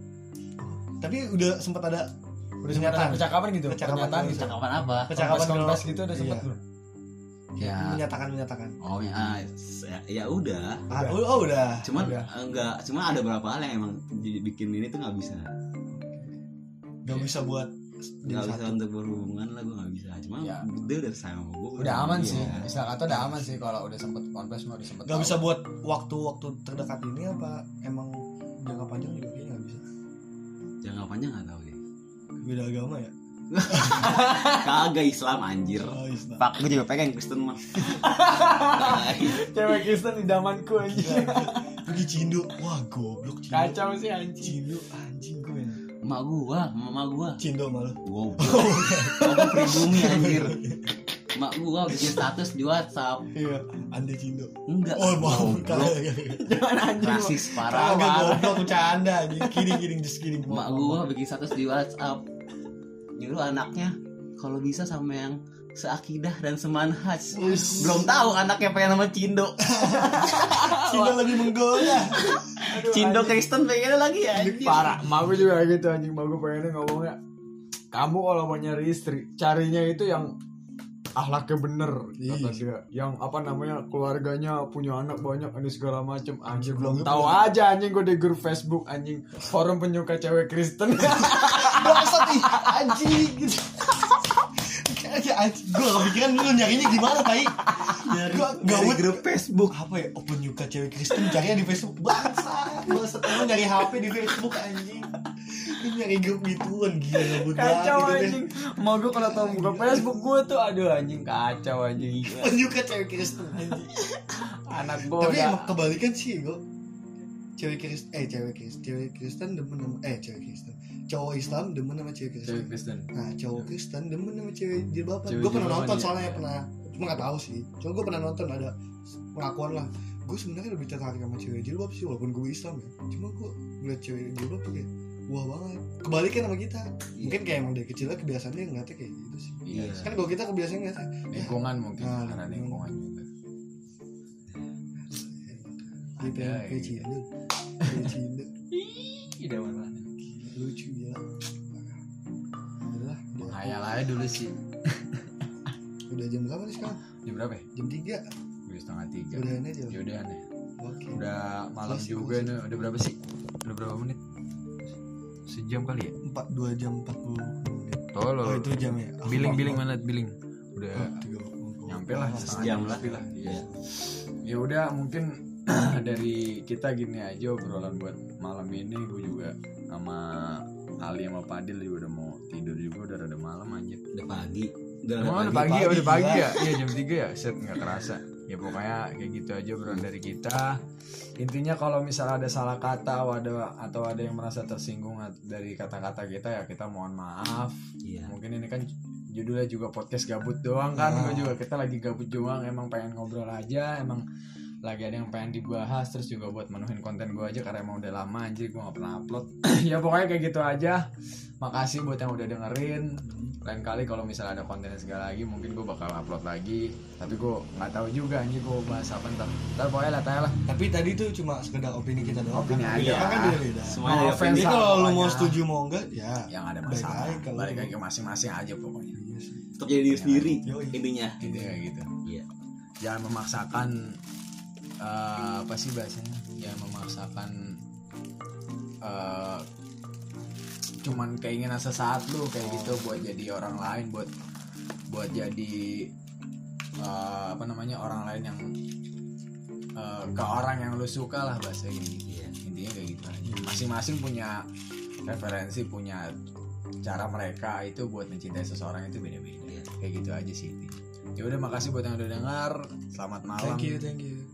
tapi udah sempat ada udah sempat ada percakapan gitu? Percakapan gitu? Cakapan apa? Percakapan Konfes- gitu udah sempat Iya. Ya. menyatakan menyatakan Oh ya, ya, ya udah. ah, oh, oh udah Cuman Udah. enggak, cuma ada beberapa hal yang emang bikin ini tuh nggak bisa. nggak bisa buat Nggak bisa untuk berhubungan lah gue nggak bisa. Cuma Ya. dia udah sayang sama gue. udah aman Iya. sih bisa kata udah aman sih kalau udah sempet konfes mah udah sempet nggak bisa buat waktu-waktu terdekat ini apa emang jangka panjang juga kayaknya nggak bisa Jangka panjang nggak tahu deh. beda agama ya Kagak Islam anjir. oh, Islam. Pak, gue juga pengen Kristen mah. cewek Kristen di zamanku Gila, anjing gila. pergi Cindo wah goblok Cindo kacau sih anjing Cindo anjing gue Emak gua, emak gua. Cindo malu Wow. Aku pribumi anjir. Emak gua bikin status di WhatsApp. iya anda Cindo Enggak. oh mau jangan anjing Rasis parah. kagak goblok bercanda anjing kidding kidding just kidding Emak gua bikin status di WhatsApp. Nyuruh anaknya kalau bisa sama yang seakidah dan semanhaj. Belum tahu anaknya pengen sama Cindo. Cindo lebih menggoda Cindo Kristen pengennya lagi ya. parah mau juga gitu anjing mau gue pengennya ngomongnya kamu kalau mau nyari istri carinya itu yang ahlaknya bener kata Ih. dia. Yang apa namanya keluarganya punya anak banyak ini segala macem. Anjing Belum tahu aja anjing gue di grup Facebook anjing. Forum penyuka cewek Kristen. Bangsat nih anjing. Gue gak kepikiran lu nyarinya gimana tai Nyari Gua dari grup Facebook. apa ya? Open yuka cewek Kristen. Carinya di Facebook. Bangsat. Bangsat lu nyari HP di Facebook anjing lu nyari grup gituan gila gabut kacau gitu anjing. Mau gue kalau tau buka Facebook gue tuh aduh anjing kacau anjing. Yuka cewek Kristen anjing. Anak gue tapi udah emang kebalikan sih gue cewek Kristen eh cewek Kristen cewek Kristen demen sama eh cewek Kristen. Cowok Islam demen sama cewek Kristen. Cewek Kristen. Nah cowok Kristen demen sama cewek jilbaban Cewek Gue pernah nonton iya. soalnya pernah. Cuma gak tahu sih. Cuma gue pernah nonton ada pengakuan lah. Gue sebenarnya lebih tertarik sama cewek jilbab sih Walaupun gue Islam ya. Cuma gue ngeliat cewek jilbab tuh kayak Wah banget. Kebalikan sama kita. Mungkin kayak emang dari kecilnya kebiasaannya ngeliatnya kayak gitu sih. Iya. Kan kalau kita kebiasaan ngeliatnya. Lingkungan mungkin Nah, karena lingkungan. juga. Gitu ya Kayak iya. cindo Kayak cindo ide mana Lucu gila. Udah udah, hayal aja dulu sih. Udah jam berapa nih sekarang? jam berapa ya? Jam 3 udah setengah tiga. Udah ini aja. Ya udah nih Oke. Udah malam Close, juga nih. Udah berapa sih? Udah berapa menit sejam kali ya 4, 2 jam 40 menit tolong Oh itu jam ya Oh, billing billing mana billing udah Oh, tiga puluh. nyampe lah Oh, setengah Sejam jam lah. lah Iya. ya udah mungkin dari kita gini aja obrolan buat malam ini gue juga sama Ali sama Padil juga udah mau tidur juga udah rada malam anjir Udah pagi. Udah Emang pagi. udah pagi, ya, pagi, udah pagi ya? Iya jam 3 ya, set nggak kerasa. Ya pokoknya kayak gitu aja obrolan dari kita. Intinya kalau misalnya ada salah kata atau ada atau ada yang merasa tersinggung dari kata-kata kita ya kita mohon maaf. Iya. Mungkin ini kan judulnya juga podcast gabut doang kan. Gua juga kita lagi gabut doang, emang pengen ngobrol aja, emang lagi ada yang pengen dibahas terus juga buat menuhin konten gue aja karena emang udah lama anjir gue gak pernah upload ya pokoknya kayak gitu aja makasih buat yang udah dengerin lain kali kalau misalnya ada konten segala lagi mungkin gue bakal upload lagi tapi gue nggak tahu juga anjir gue bahas apa ntar ntar pokoknya lah tanya lah Tapi tadi tuh cuma sekedar opini kita doang. Opini kan? aja. Orang kan beda-beda. Semuanya No ada offense Jadi lah kalau lu mau setuju mau enggak ya yang ada Baik masalah aja kalau- balik lagi ke masing-masing aja pokoknya Iya. Tetap jadi diri sendiri Yoi. intinya. gitu kayak gitu Iya. jangan memaksakan eh, apa sih bahasanya? Jangan memaksakan eh, cuman keinginan sesaat lu kayak gitu buat jadi orang lain buat buat jadi eh, apa namanya orang lain yang eh, ke orang yang lu suka lah kayak gitu Iya. intinya kayak gitu masing-masing punya referensi punya cara mereka itu buat mencintai seseorang itu beda-beda. Iya. kayak gitu aja sih ya udah makasih buat yang udah dengar selamat malam. Thank you, thank you.